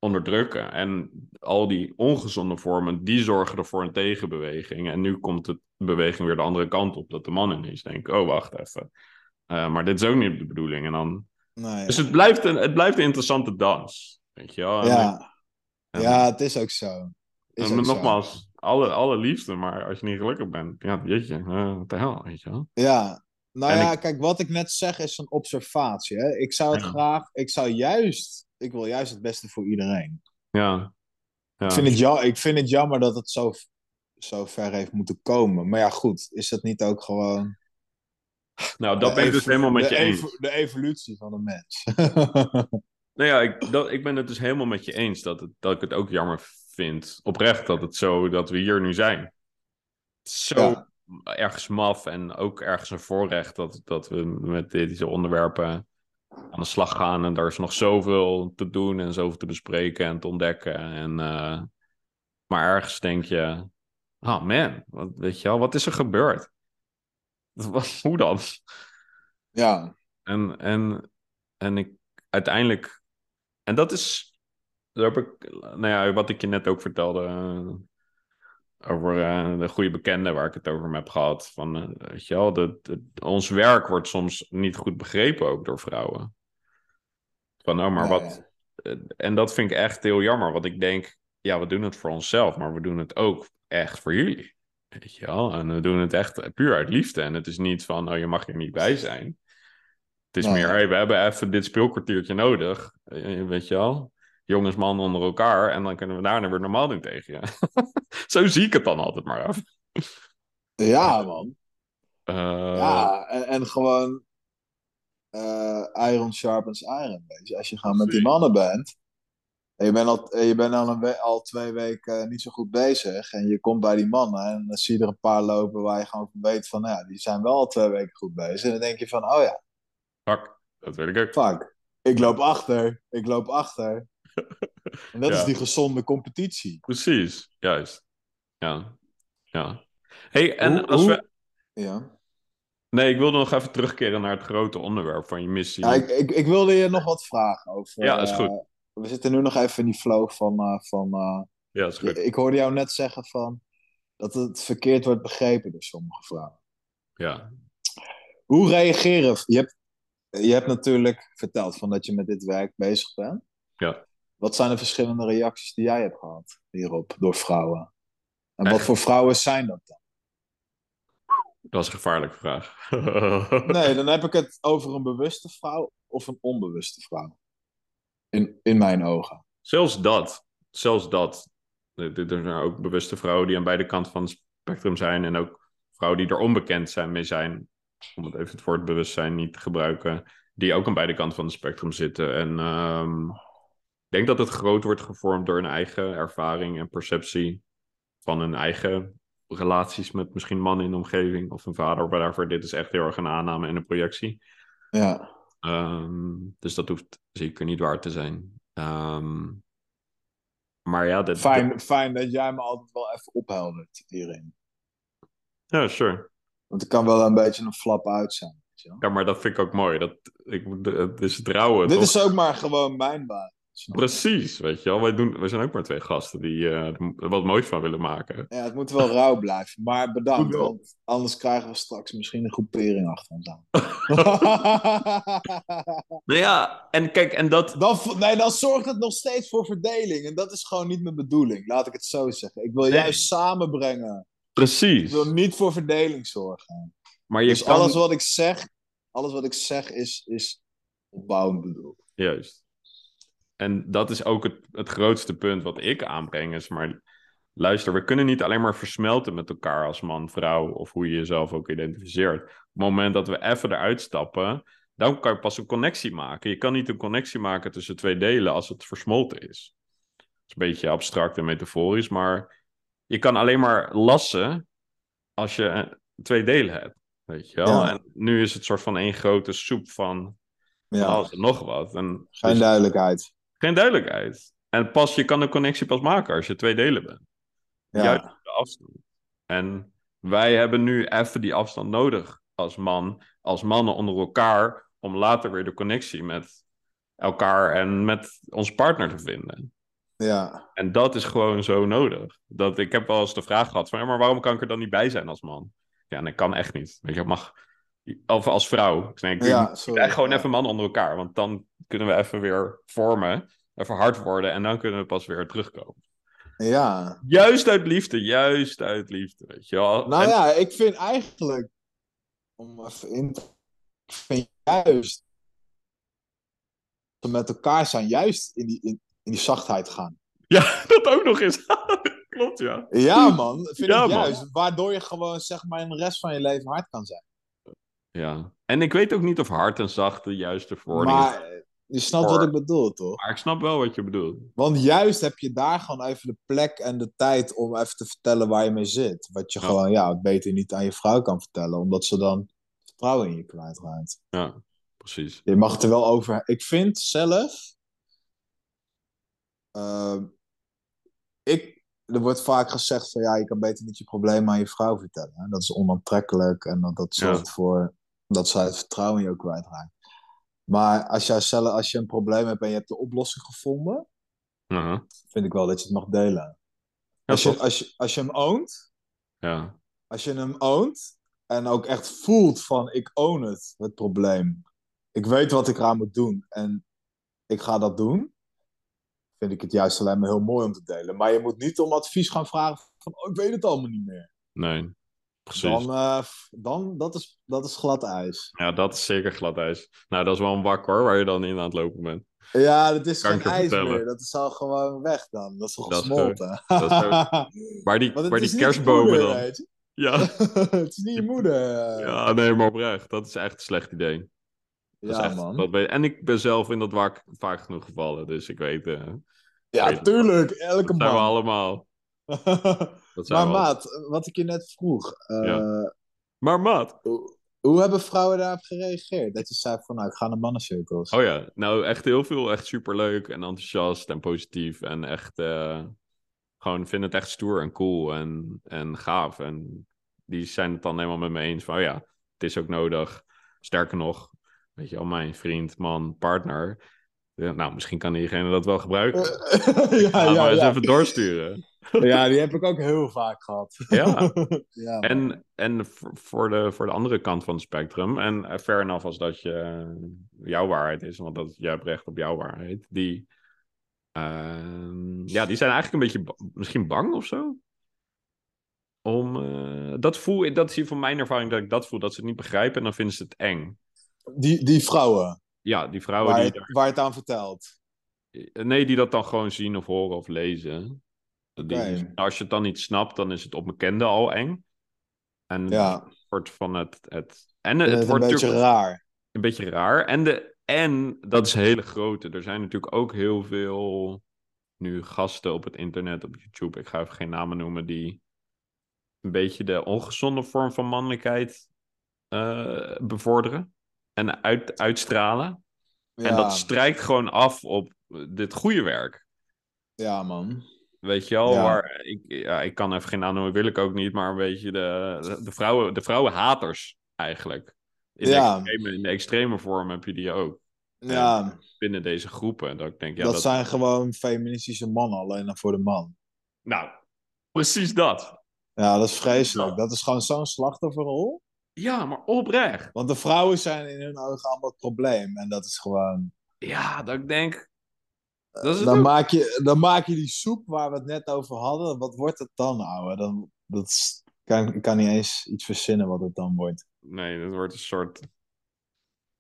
onderdrukken. En al die ongezonde vormen, die zorgen er voor een tegenbeweging. En nu komt de beweging weer de andere kant op. Dat de mannen ineens denken, oh wacht even. Eh, maar dit is ook niet de bedoeling. En dan... nee. Dus het blijft, een, het blijft een interessante dans. Weet je wel? En ik- ja. en- ja, het is ook zo. Is en ook zo. nogmaals, alle, alle liefde, maar als je niet gelukkig bent, ja, jeetje, eh, wat de hel, weet je wel. Ja, nou En ja, ik- kijk, wat ik net zeg is een observatie. Hè? Ik zou het Ja. graag, ik zou juist, ik wil juist het beste voor iedereen. Ja. ja. Ik, vind het ja, ik vind het jammer dat het zo, zo ver heeft moeten komen. Maar ja, goed, is dat niet ook gewoon. Nou, dat ben ik dus helemaal met je eens. evo- De evolutie van de mens. Nou ja, ik, dat, ik ben het dus helemaal met je eens dat, het, dat ik het ook jammer vind, oprecht, dat het zo, dat we hier nu zijn. Zo Ja. ergens maf en ook ergens een voorrecht dat, dat we met deze onderwerpen aan de slag gaan. En daar is nog zoveel te doen en zoveel te bespreken en te ontdekken. En, eh, maar ergens denk je, oh man, wat, weet je wel, wat is er gebeurd? Wat, hoe dan? ja, En, en, en ik uiteindelijk. En dat is. Daar heb ik. Nou ja, wat ik je net ook vertelde. Over eh, de goede bekende waar ik het over heb gehad. Van, eh, weet je wel, dat dat ons werk wordt soms niet goed begrepen ook door vrouwen. Van, oh, maar Ja, wat. eh, En dat vind ik echt heel jammer. Want ik denk, ja, we doen het voor onszelf, maar we doen het ook echt voor jullie. Weet je wel? En we doen het echt puur uit liefde. En het is niet van, oh, je mag er niet bij zijn. Het is meer, hey, we hebben even dit speelkwartiertje nodig. Weet je wel? Jongens, mannen onder elkaar. En dan kunnen we daarna weer normaal doen tegen je. Zo zie ik het dan altijd maar af. ja man. Eh, Ja, en, en gewoon eh, iron sharpens iron. Weet je. Als je gewoon met die mannen bent. En je bent, al, je bent al, een al twee weken niet zo goed bezig. En je komt bij die mannen. En dan zie je er een paar lopen waar je gewoon van weet van... nou Ja, die zijn wel al twee weken goed bezig. En dan denk je van, oh ja, fuck, dat weet ik ook. fuck. Ik loop achter. Ik loop achter. En dat Ja. is die gezonde competitie. Precies, juist. Ja, ja. hey, en Hoe- als hoe- we... Ja. Nee, ik wilde nog even terugkeren naar het grote onderwerp van je missie. Ja, ik, ik, ik wilde je nog wat vragen over... Ja, is eh, goed. we zitten nu nog even in die flow van... eh, van eh, Ja, is goed. ik hoorde jou net zeggen van... dat het verkeerd wordt begrepen door sommige vrouwen. Ja, Hoe reageren... Je hebt, je hebt natuurlijk verteld van dat je met dit werk bezig bent. Ja. Wat zijn de verschillende reacties die jij hebt gehad hierop door vrouwen? En wat voor vrouwen zijn dat dan? dat is een gevaarlijke vraag. Nee, dan heb ik het over een bewuste vrouw of een onbewuste vrouw. In, in mijn ogen. Zelfs dat. Zelfs dat. Er zijn ook bewuste vrouwen die aan beide kanten van het spectrum zijn. En ook vrouwen die er onbekend zijn, mee zijn. Om het even het woord bewustzijn niet te gebruiken. Die ook aan beide kanten van het spectrum zitten. En ehm, denk dat het groot wordt gevormd door een eigen ervaring en perceptie. Van hun eigen relaties met misschien mannen in de omgeving. Of een vader. Maar daarvoor dit is echt heel erg een aanname en een projectie. Ja. Ehm, dus dat hoeft zeker niet waar te zijn. Ehm, maar ja, dat, Fijn, fijn dat jij me altijd wel even opheldert hierin. Ja, sure. Want het kan wel een beetje een flap uit zijn. Weet je wel? Ja, maar dat vind ik ook mooi. Dat, ik, het is het rauwe, Dit toch? is ook maar gewoon mijn baan. Precies, weet je wel. Wij, doen, wij zijn ook maar twee gasten die uh, er wat moois van willen maken. Ja, het moet wel rauw blijven. Maar bedankt, want anders krijgen we straks misschien een groepering achter ons aan. nou ja, en kijk, en dat... Dan, nee, dan zorgt het nog steeds voor verdeling. En dat is gewoon niet mijn bedoeling, laat ik het zo zeggen. Ik wil nee. juist samenbrengen. Precies. Ik wil niet voor verdeling zorgen. Maar je dus kan... alles wat ik zeg, alles wat ik zeg is, is opbouwend bedoeld. Juist. En dat is ook het, het grootste punt wat ik aanbreng. Is maar luister, we kunnen niet alleen maar versmelten met elkaar als man, vrouw of hoe je jezelf ook identificeert. Op het moment dat we even eruit stappen, dan kan je pas een connectie maken. Je kan niet een connectie maken tussen twee delen als het versmolten is. Dat is een beetje abstract en metaforisch, maar je kan alleen maar lassen als je twee delen hebt. Weet je wel? Ja. En nu is het soort van één grote soep van, ja. alles en nog wat. En Geen dus, duidelijkheid. Geen duidelijkheid. En pas, je kan een connectie pas maken als je twee delen bent. Ja. Juist de afstand. En wij hebben nu even die afstand nodig als man, als mannen onder elkaar, om later weer de connectie met elkaar en met ons partner te vinden. Ja. En dat is gewoon zo nodig. Dat, ik heb wel eens de vraag gehad van, ja, maar waarom kan ik er dan niet bij zijn als man? Ja, dat kan echt niet. Weet je, mag... Of als vrouw. Ik denk, Ja, ik sorry. echt gewoon Ja. even man onder elkaar. Want dan kunnen we even weer vormen. Even hard worden. En dan kunnen we pas weer terugkomen. Ja. Juist uit liefde. Juist uit liefde. Weet je wel. Nou En- ja, ik vind eigenlijk, om even in te... Ik vind juist, dat we met elkaar zijn, juist in die, in, in die zachtheid gaan. ja, dat ook nog eens. Klopt, ja. Ja, man. Vind Ja, ik man. juist. Waardoor je gewoon, zeg maar, in de rest van je leven hard kan zijn. Ja. En ik weet ook niet of hard en zacht de juiste verwoording is. Maar je snapt wat ik bedoel, toch? Maar ik snap wel wat je bedoelt. Want juist heb je daar gewoon even de plek en de tijd om even te vertellen waar je mee zit. Wat je Ja. gewoon, ja, beter niet aan je vrouw kan vertellen, omdat ze dan vertrouwen in je kwijtraakt. Ja, precies. Je mag het er wel over. Ik vind zelf. ehm, ik, er wordt vaak gezegd van ja, je kan beter niet je probleem aan je vrouw vertellen. Hè? Dat is onaantrekkelijk en dat, dat zorgt voor dat zij het vertrouwen in je ook kwijtraakt. Maar als, jij zelf, als je een probleem hebt en je hebt de oplossing gevonden, vind ik wel dat je het mag delen. Ja, Als je, als, je, als je hem oont, Ja. als je hem oont en ook echt voelt van ik own het, het probleem. Ik weet wat ik eraan moet doen en ik ga dat doen. Vind ik het juist alleen maar heel mooi om te delen. Maar je moet niet om advies gaan vragen van oh, ik weet het allemaal niet meer. Nee, precies. Dan, eh, dan dat, is, dat is glad ijs. Ja, dat is zeker glad ijs. Nou, dat is wel een wak hoor, waar je dan in aan het lopen bent. Ja, dat is geen ijs vertellen. meer. Dat is al gewoon weg dan. Dat is al Dat is gesmolten. dat is Waar die, waar die kerstbomen moeder, dan. Ja. het is niet je moeder. ja, nee, maar oprecht. Dat is echt een slecht idee. Dat is Ja, echt, man. dat weet- en ik ben zelf in dat wak vaak genoeg gevallen, dus ik weet... eh dat Ja, weet tuurlijk. Elke zijn we man. allemaal. Maar we al- maat, wat ik je net vroeg. eh, Ja. Maar maat. hoe, hoe hebben vrouwen daarop gereageerd? Dat je zei van, nou, ik ga naar mannencirkels. Oh ja, nou echt heel veel. Echt superleuk en enthousiast en positief. En echt eh, gewoon vinden het echt stoer en cool en, en gaaf. En die zijn het dan helemaal met me eens van, oh ja, het is ook nodig. Sterker nog, weet je wel, mijn vriend, man, partner. Ja, nou, misschien kan diegene dat wel gebruiken. ja, Laat ja, maar eens ja. even doorsturen. ja, die heb ik ook heel vaak gehad. Ja. ja. En, en voor- de, voor de andere kant van het spectrum, en eh, fair enough als dat je, eh, jouw waarheid is, want dat, jij hebt recht op jouw waarheid, die, ehm, ja, die zijn eigenlijk een beetje misschien bang of zo. Om, eh, dat voel dat is hier van mijn ervaring dat ik dat voel, dat ze het niet begrijpen en dan vinden ze het eng. Die, die vrouwen, Ja, die vrouwen waar die, je, waar het aan vertelt. daar- nee, die dat dan gewoon zien of horen of lezen. Die. Als je het dan niet snapt, dan is het onbekende al eng. En Ja, het wordt van het, het en het, het, het een wordt beetje raar. een beetje raar. En, de, en dat is een hele grote. Er zijn natuurlijk ook heel veel nu gasten op het internet, op YouTube. Ik ga even geen namen noemen, die een beetje de ongezonde vorm van mannelijkheid eh, bevorderen en uit, uitstralen. En dat strijkt gewoon af op dit goede werk. ja, man. Weet je wel, Ja. waar ik, ja, ik kan even geen naam noemen, wil ik ook niet, maar een beetje de, de, vrouwen, de vrouwenhaters eigenlijk. In, Ja. de extreme, in de extreme vorm heb je die ook. Ja, binnen deze groepen. Dat ik denk, ja, dat, dat, zijn gewoon feministische mannen, alleen dan voor de man. Nou, precies dat. Ja, dat is vreselijk. Dat is gewoon zo'n slachtofferrol. Ja, maar oprecht. Want de vrouwen zijn in hun ogen allemaal het probleem. En dat is gewoon... Ja, dat ik denk... Dat is Dan ook. maak, je, dan maak je die soep waar we het net over hadden. Wat wordt het dan, ouwe? Dan, dat is, kan, ik kan niet eens iets verzinnen wat het dan wordt. Nee, dat wordt een soort...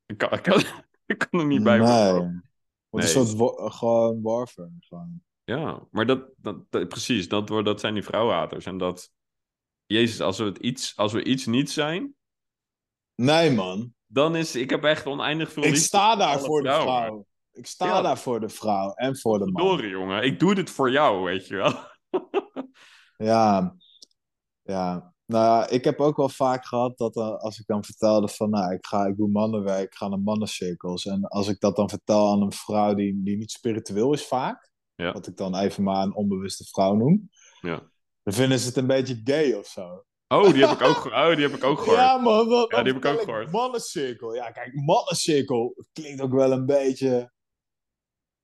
Ik kan, ik kan, ik kan er niet bij Nee. worden. Wordt Nee. een soort wa- gewoon warfare. Gewoon. Ja, maar dat, dat, dat- precies, dat, wordt- dat zijn die vrouwenhaters. En dat... Jezus, als we, het iets, als we iets niet zijn, Nee, man. dan is... Ik heb echt oneindig veel Ik sta voor daar voor de vrouw. Ik sta Ja. daar voor de vrouw en voor de man. Verdorie, jongen. Ik doe dit voor jou, weet je wel. Ja, ja. Nou ja, ik heb ook wel vaak gehad dat eh, als ik dan vertelde van, nou, ik, ga, ik doe mannenwerk, ik ga naar mannencirkels. En als ik dat dan vertel aan een vrouw die, die niet spiritueel is vaak, Ja. wat ik dan even maar een onbewuste vrouw noem, Ja. dan vinden ze het een beetje gay of zo. Oh, die heb ik ook, oh, die heb ik ook gehoord. Ja, man. Dan, Ja, die heb ik ook gehoord. Mannencirkel. Ja, kijk, mannencirkel klinkt ook wel een beetje...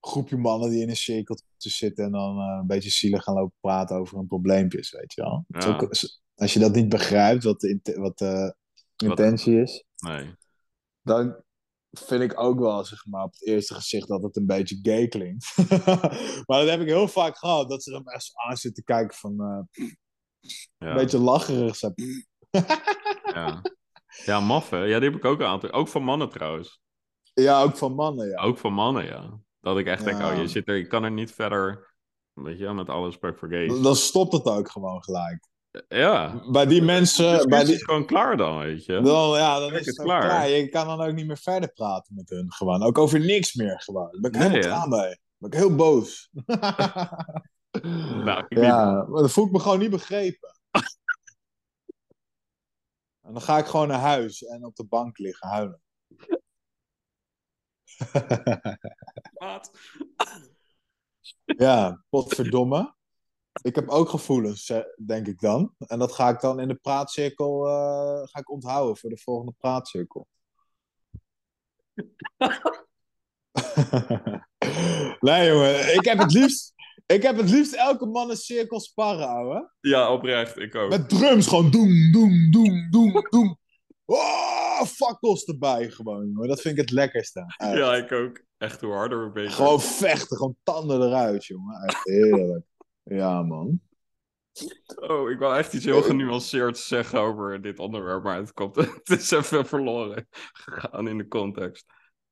groepje mannen die in een cirkel zitten en dan eh, een beetje zielig gaan lopen praten over hun probleempjes, weet je wel. Ja. ook- als je dat niet begrijpt, wat de, int- wat de intentie is, Nee. dan vind ik ook wel, zeg maar, op het eerste gezicht dat het een beetje gay klinkt. maar dat heb ik heel vaak gehad, dat ze dan echt aan zitten kijken van... eh. Een beetje lacherig. Ja, ja maf hè. Ja, die heb ik ook een aantal. Ook van mannen trouwens. Ja, ook van mannen, ja. Ook van mannen, ja. Dat ik echt denk, Ja. oh, je zit er, je kan er niet verder... Weet je, met alle respect voor gays. Dan stopt het ook gewoon gelijk. Ja. Bij die mensen, Dus bij is die, het gewoon klaar dan, weet je. dan, ja, dan Kijk, is het klaar. klaar. Je kan dan ook niet meer verder praten met hun. Gewoon. Ook over niks meer gewoon. Daar ben ik Nee, helemaal hè? klaar mee. Ben ik heel boos. Nou, ik ja, maar dan voel ik me gewoon niet begrepen. en dan ga ik gewoon naar huis en op de bank liggen huilen. Maat. ja, potverdomme. Ik heb ook gevoelens, eh, denk ik dan. En dat ga ik dan in de praatcirkel eh, ga ik onthouden voor de volgende praatcirkel. nee, jongen. Ik heb het liefst, ik heb het liefst elke man een cirkel sparren, ouwe. Ja, oprecht, ik ook. Met drums gewoon doen, doen, doen, doen, doen. Oh, fakkels erbij gewoon, jongen. Dat vind ik het lekkerste. Ja, ik ook. Echt hoe harder we beter. Gewoon vechten, gewoon tanden eruit, jongen. Echt heerlijk. Ja, man. Oh, ik wou echt iets heel genuanceerds zeggen over dit onderwerp, maar het, komt, het is even verloren gegaan in de context.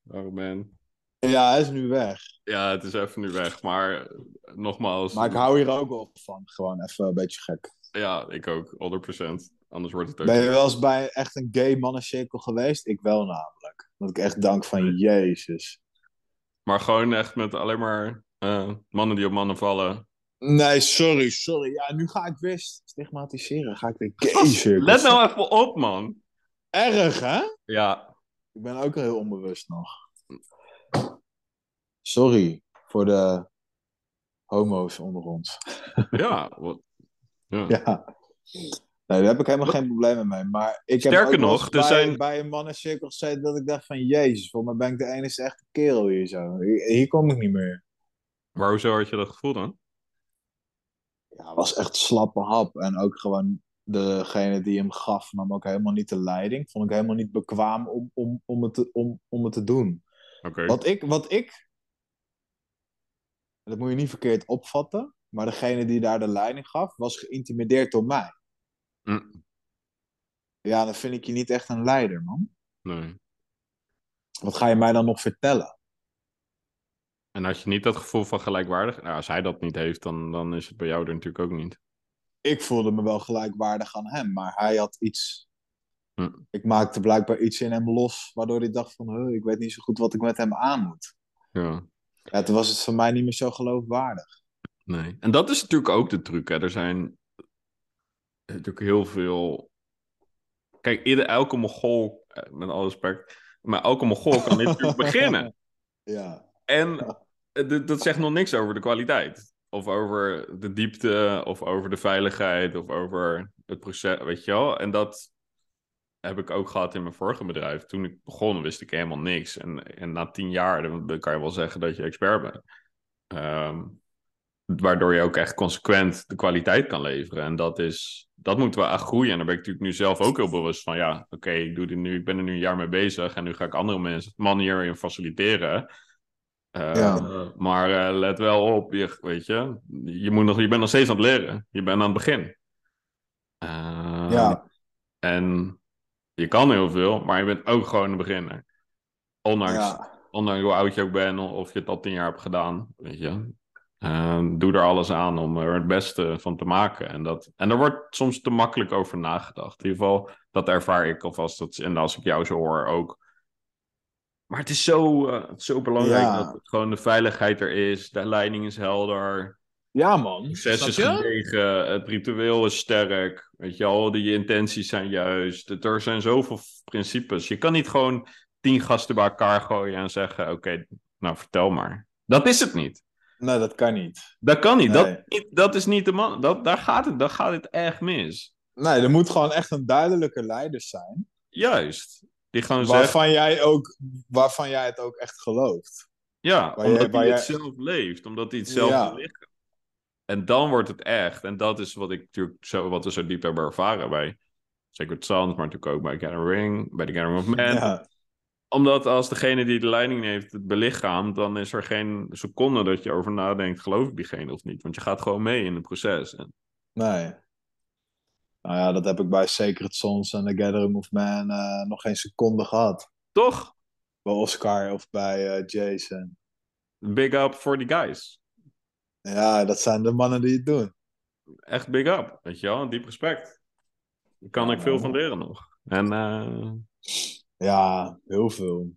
Oh man. Ja, hij is nu weg. Ja, het is even nu weg, maar nogmaals. Maar ik hou hier ook wel van. Gewoon even een beetje gek. Ja, ik ook, 100%. Anders wordt het ook. Ben je wel eens bij echt een gay mannencirkel geweest? Ik wel namelijk. Dat ik echt dank van. Jezus. Maar gewoon echt met alleen maar eh, mannen die op mannen vallen. Nee, sorry, sorry. Ja, nu ga ik weer stigmatiseren. Ga ik weer gay cirkels. Let nou even op, man. Erg, hè? Ja, Ik ben ook heel onbewust nog. Sorry voor de homo's onder ons. ja. wat- ja. Ja. Nee, daar heb ik helemaal geen problemen mee. Maar ik heb Sterker nog, eens er bij, zijn- bij een mannencirkel gezeten dat ik dacht van... Jezus, volgens mij ben ik de enige echte kerel hier zo. Hier, hier kom ik niet meer. Maar hoezo had je dat gevoel dan? Ja, het was echt slappe hap. En ook gewoon degene die hem gaf nam ook helemaal niet de leiding. Vond ik helemaal niet bekwaam om, om, om, het, te, om, om het te doen. Oké. Wat ik, wat ik, dat moet je niet verkeerd opvatten, maar degene die daar de leiding gaf, was geïntimideerd door mij. Mm, Ja, dan vind ik je niet echt een leider, man. nee. Wat ga je mij dan nog vertellen? En had je niet dat gevoel van gelijkwaardig? Nou, als hij dat niet heeft, dan, dan is het bij jou er natuurlijk ook niet. Ik voelde me wel gelijkwaardig aan hem, maar hij had iets. Hm. Ik maakte blijkbaar iets in hem los, waardoor hij dacht van, "Huh, ik weet niet zo goed wat ik met hem aan moet. Ja. Ja, toen was het voor mij niet meer zo geloofwaardig. Nee. En dat is natuurlijk ook de truc. Hè. Er zijn natuurlijk heel veel. Kijk, ieder, elke Mogol, eh, met alle respect, maar elke Mogol kan dit natuurlijk beginnen. Ja, En eh, dat zegt nog niks over de kwaliteit. Of over de diepte, of over de veiligheid, of over het proces, weet je wel. En dat, heb ik ook gehad in mijn vorige bedrijf. Toen ik begon, wist ik helemaal niks. En, en na tien jaar dan kan je wel zeggen dat je expert bent. Ehm, waardoor je ook echt consequent de kwaliteit kan leveren. En dat, is, dat moet wel echt groeien. En daar ben ik natuurlijk nu zelf ook heel bewust van. Ja, oké, ik doe dit nu, ik ben er nu een jaar mee bezig. En nu ga ik andere mensen, mannen hierin faciliteren. Uh, Ja. Maar eh, let wel op, je, weet je, je, moet nog, je bent nog steeds aan het leren. Je bent aan het begin. Uh, Ja. En je kan heel veel, maar je bent ook gewoon een beginner. Ondanks, Ja. ondanks hoe oud je ook bent of je het al tien jaar hebt gedaan, weet je. Uh, doe er alles aan om er het beste van te maken. En, dat, en er wordt soms te makkelijk over nagedacht. In ieder geval, dat ervaar ik alvast. Dat, en als ik jou zo hoor ook. Maar het is zo, uh, het zo belangrijk Ja. dat gewoon de veiligheid er is. De leiding is helder. Ja, man. Snap is je? gedegen. Het ritueel is sterk. Weet je al, je intenties zijn juist. Er zijn zoveel principes. Je kan niet gewoon tien gasten bij elkaar gooien en zeggen: Oké, nou vertel maar. Dat is het niet. Nee, dat kan niet. Dat kan niet. Nee. Dat, dat is niet de man. Dat, daar, gaat het, daar gaat het echt mis. Nee, er moet gewoon echt een duidelijke leider zijn. Juist. Die gewoon zegt: Waarvan jij, ook, waarvan jij het ook echt gelooft. Ja, waar omdat jij- waar hij het jij- zelf leeft. Omdat hij het zelf Ja. belichaamt. En dan wordt het echt. En dat is wat ik natuurlijk zo, wat we zo diep hebben ervaren bij Sacred Sons, maar natuurlijk ook bij Gathering, bij The Gathering of Men. Ja. Omdat als degene die de leiding heeft het belichaamt, dan is er geen seconde dat je over nadenkt, geloof ik diegene of niet. Want je gaat gewoon mee in het proces. En, Nee. Nou ja, dat heb ik bij Sacred Sons en The Gathering of Man eh, nog geen seconde gehad. toch, Bij Oscar of bij eh, Jason. big up for the guys. Ja, dat zijn de mannen die het doen. Echt big up, weet je wel, diep respect. Daar kan ik veel van leren nog. En eh, Ja, heel veel.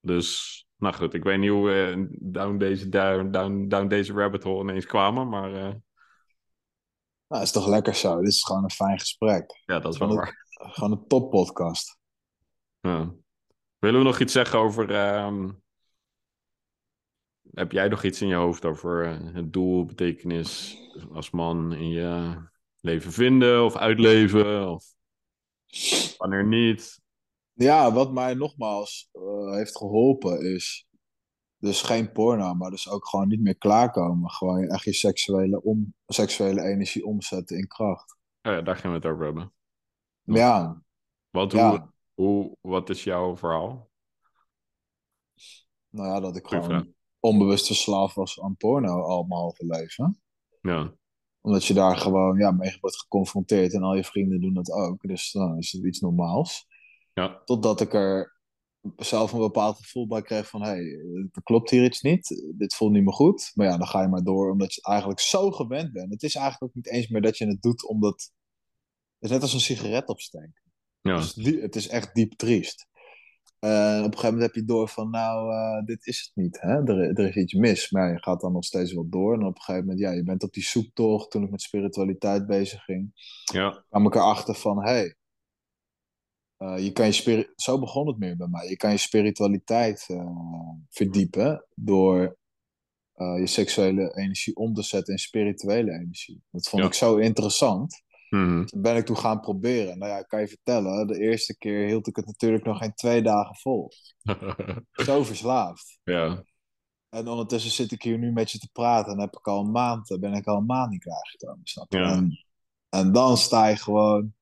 Dus, nou goed, ik weet niet hoe we down deze, down, down, down deze rabbit hole ineens kwamen, maar eh, Nou, is toch lekker zo. Dit is gewoon een fijn gesprek. ja, dat is wel waar. Gewoon een toppodcast. Ja. Willen we nog iets zeggen over... ehm, heb jij nog iets in je hoofd over eh, het doel, betekenis als man in je leven vinden of uitleven? Of wanneer niet? Ja, wat mij nogmaals eh, heeft geholpen is dus geen porno, maar dus ook gewoon niet meer klaarkomen. Gewoon echt je seksuele, om, seksuele energie omzetten in kracht. Oh ja, daar gaan we het over hebben. Ja. Ja, Wat, hoe, ja. hoe, wat is jouw verhaal? Nou ja, dat ik Goeie gewoon onbewust verslaafd was aan porno al mijn halve leven. Ja, Omdat je daar gewoon ja, mee wordt geconfronteerd en al je vrienden doen dat ook. Dus dan is het iets normaals. ja, Totdat ik er zelf een bepaald gevoel bij kreeg van... hé, hey, er klopt hier iets niet. Dit voelt niet meer goed. Maar ja, dan ga je maar door omdat je het eigenlijk zo gewend bent. Het is eigenlijk ook niet eens meer dat je het doet omdat... Het is net als een sigaret opsteken. ja, die- het is echt diep triest. En op een gegeven moment heb je door van... nou, eh, dit is het niet. Hè? Er, er is iets mis. Maar je gaat dan nog steeds wel door. En op een gegeven moment, ja, je bent op die zoektocht. Toen ik met spiritualiteit bezig ging ja, kwam ik erachter van, hey, eh, je kan je zo begon het meer bij mij. Je kan je spiritualiteit eh, verdiepen door eh, je seksuele energie om te zetten in spirituele energie. Dat vond Ja. ik zo interessant. Mhm. Toen ben ik toen gaan proberen. Nou ja, ik kan je vertellen, de eerste keer hield ik het natuurlijk nog geen twee dagen vol. Zo verslaafd. ja, En ondertussen zit ik hier nu met je te praten en heb ik al een maand, eh, ben ik al een maand niet klaargekomen. Snap je? Ja. En, en dan sta je gewoon,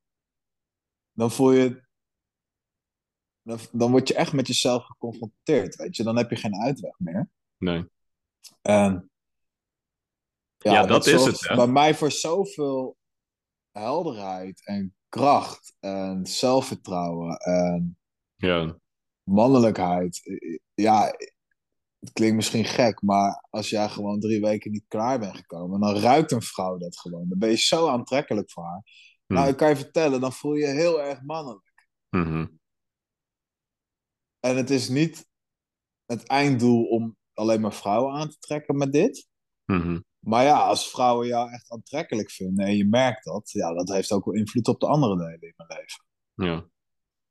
dan voel je, dan, dan word je echt met jezelf geconfronteerd, weet je. Dan heb je geen uitweg meer. nee. En Ja, dat is zorgt het, hè? Bij mij voor zoveel helderheid en kracht en zelfvertrouwen en Ja, mannelijkheid. Ja, het klinkt misschien gek, maar als jij gewoon drie weken niet klaar bent gekomen, dan ruikt een vrouw dat gewoon. Dan ben je zo aantrekkelijk voor haar. Hm. Nou, ik kan je vertellen, dan voel je je heel erg mannelijk. Mhm. En het is niet het einddoel om alleen maar vrouwen aan te trekken met dit. Mhm. Maar ja, als vrouwen jou echt aantrekkelijk vinden en je merkt dat, ja, dat heeft ook wel invloed op de andere delen in mijn leven. ja,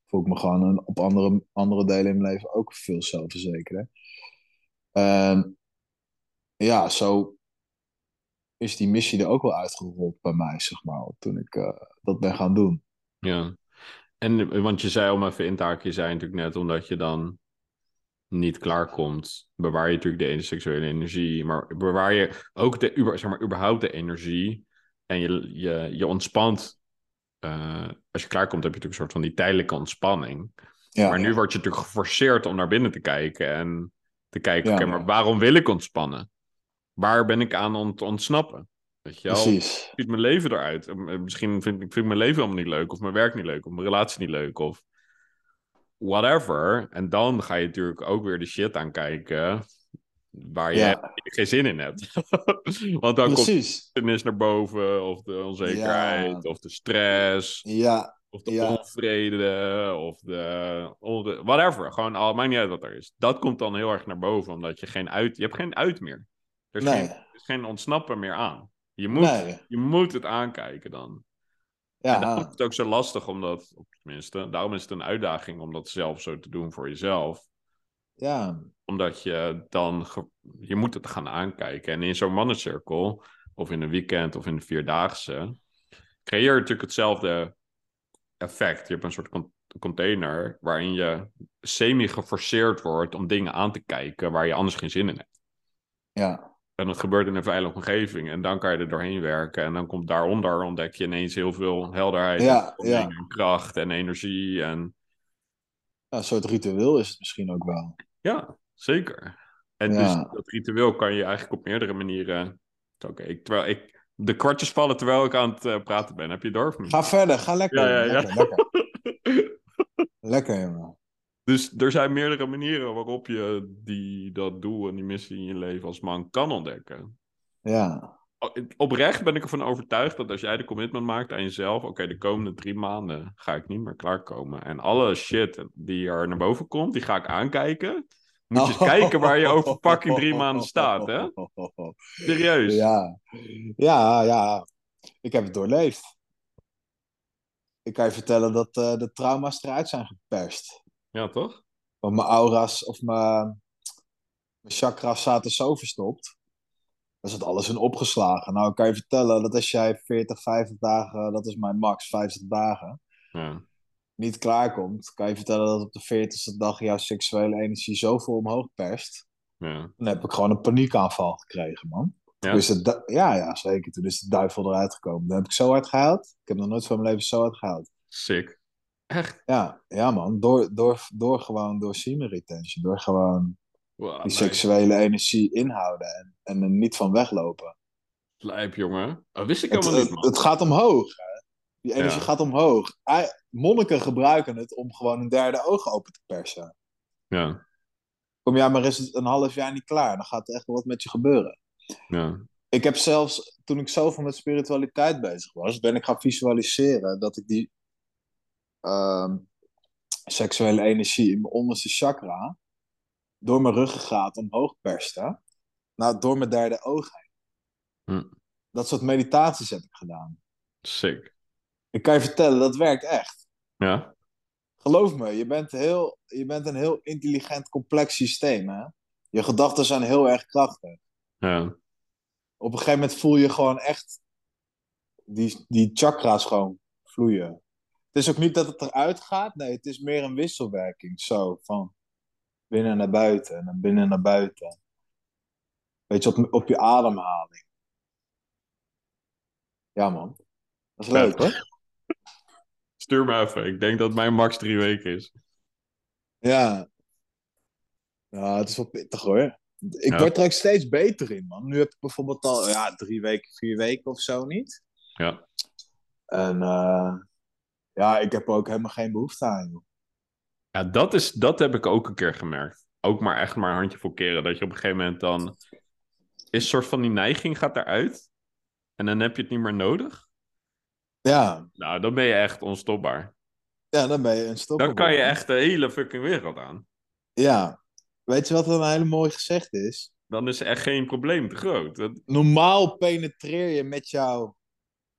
voel ik me gewoon een- op andere, andere delen in mijn leven ook veel zelfverzekerder. En ja, zo is die missie er ook wel uitgerold bij mij, zeg maar, toen ik eh, dat ben gaan doen. ja. En want je zei om even in te haken, je zei natuurlijk net omdat je dan niet klaarkomt, bewaar je natuurlijk de ene seksuele energie, maar bewaar je ook de, zeg maar, überhaupt de energie en je, je, je ontspant. eh, als je klaarkomt heb je natuurlijk een soort van die tijdelijke ontspanning. Ja, maar nu ja. word je natuurlijk geforceerd om naar binnen te kijken en te kijken, Ja, oké, maar waarom wil ik ontspannen? Waar ben ik aan ont ontsnappen? Weet je wel? precies. ziet mijn leven eruit? Misschien vind ik vind ik mijn leven helemaal niet leuk, of mijn werk niet leuk, of mijn relatie niet leuk, of whatever. En dan ga je natuurlijk ook weer de shit aankijken waar je Ja, geen zin in hebt. Want dan komt de naar boven, of de onzekerheid, of de stress, Ja, of de onvrede, of de whatever. Gewoon, al maakt niet uit wat er is. Dat komt dan heel erg naar boven, omdat je geen uit, je hebt geen uit meer. Er is, Nee. geen, er is geen ontsnappen meer aan. Je moet, nee. je moet het aankijken dan. En daarom is Ja, het ook zo lastig, omdat, tenminste, daarom is het een uitdaging om dat zelf zo te doen voor jezelf. ja, Omdat je dan, je moet het gaan aankijken. En in zo'n mannencirkel, of in een weekend, of in een vierdaagse, creëer je natuurlijk hetzelfde effect. Je hebt een soort con- container waarin je semi-geforceerd wordt om dingen aan te kijken waar je anders geen zin in hebt. ja, En dat gebeurt in een veilige omgeving. En dan kan je er doorheen werken. En dan komt daaronder, ontdek je ineens heel veel helderheid, Ja, en ja. kracht en energie. En ja. Een soort ritueel is het misschien ook wel. ja, zeker. En dus dat ritueel kan je eigenlijk op meerdere manieren... Oké, terwijl ik... De kwartjes vallen terwijl ik aan het eh, praten ben. Heb je door? Ga verder, ga lekker. Ja, ja, ja. Lekker, lekker. Lekker. Dus er zijn meerdere manieren waarop je die, dat doel en die missie in je leven als man kan ontdekken. Ja, Oprecht ben ik ervan overtuigd dat als jij de commitment maakt aan jezelf, oké, de komende drie maanden ga ik niet meer klaarkomen. En alle shit die er naar boven komt, die ga ik aankijken. Moet je eens kijken waar je over fucking drie maanden staat, hè? Serieus. Ja, ja, ja. Ik heb het doorleefd. Ik kan je vertellen dat eh, de trauma's eruit zijn geperst. Ja, toch? Want mijn aura's of mijn, mijn chakras zaten zo verstopt. Daar zat alles in opgeslagen. Nou, ik kan je vertellen dat als jij 40, 50 dagen, dat is mijn max, 50 dagen, Ja. niet klaarkomt, kan je vertellen dat op de 40ste dag jouw seksuele energie zoveel omhoog perst. Ja. Dan heb ik gewoon een paniekaanval gekregen, man. Ja? Toen is de du- ja, ja, zeker. Toen is de duivel eruit gekomen. Dan heb ik zo hard gehuild. Ik heb nog nooit van mijn leven zo hard gehuild. Sick. Echt? Ja, ja man. Door, door, door gewoon, door semen retention. Door gewoon Wow, die nice. seksuele energie inhouden. En, en er niet van weglopen. Lijp, jongen. Dat wist ik Het, helemaal niet, het, man. het gaat omhoog. Hè? Die energie Ja. gaat omhoog. Monniken gebruiken het om gewoon een derde oog open te persen. Ja, Kom jij maar eens een half jaar niet klaar. Dan gaat er echt wel wat met je gebeuren. ja. ik heb zelfs, toen ik zoveel met spiritualiteit bezig was, ben ik gaan visualiseren dat ik die ehm, seksuele energie in mijn onderste chakra door mijn ruggengraat omhoog perste, nou, door mijn derde oog heen. Hm. Dat soort meditaties heb ik gedaan. Sick. Ik kan je vertellen, dat werkt echt. Ja? Geloof me, je bent, heel, je bent een heel intelligent, complex systeem. Hè? Je gedachten zijn heel erg krachtig. Ja. op een gegeven moment voel je gewoon echt die, die chakra's gewoon vloeien. Het is ook niet dat het eruit gaat, nee, het is meer een wisselwerking. Zo, van binnen naar buiten en dan binnen naar buiten. Weet je, op, op je ademhaling. Ja, man. Dat is leuk, hoor. Stuur me even. Ik denk dat mijn max drie weken is. Ja. Ja, het is wel pittig, hoor. Ik Ja. word er ook steeds beter in, man. Nu heb ik bijvoorbeeld al ja, drie weken, vier weken of zo niet. Ja. En eh, ja, ik heb er ook helemaal geen behoefte aan, joh. Ja, dat, is, dat heb ik ook een keer gemerkt. Ook maar echt maar een handjevol keren. Dat je op een gegeven moment dan... Is een soort van die neiging gaat eruit. En dan heb je het niet meer nodig. Ja, Nou, dan ben je echt onstopbaar. ja dan ben je een stop. Dan kan je echt de hele fucking wereld aan. Ja. Weet je wat er een hele mooi gezegd is? Dan is echt geen probleem te groot. Dat- Normaal penetreer je met jouw,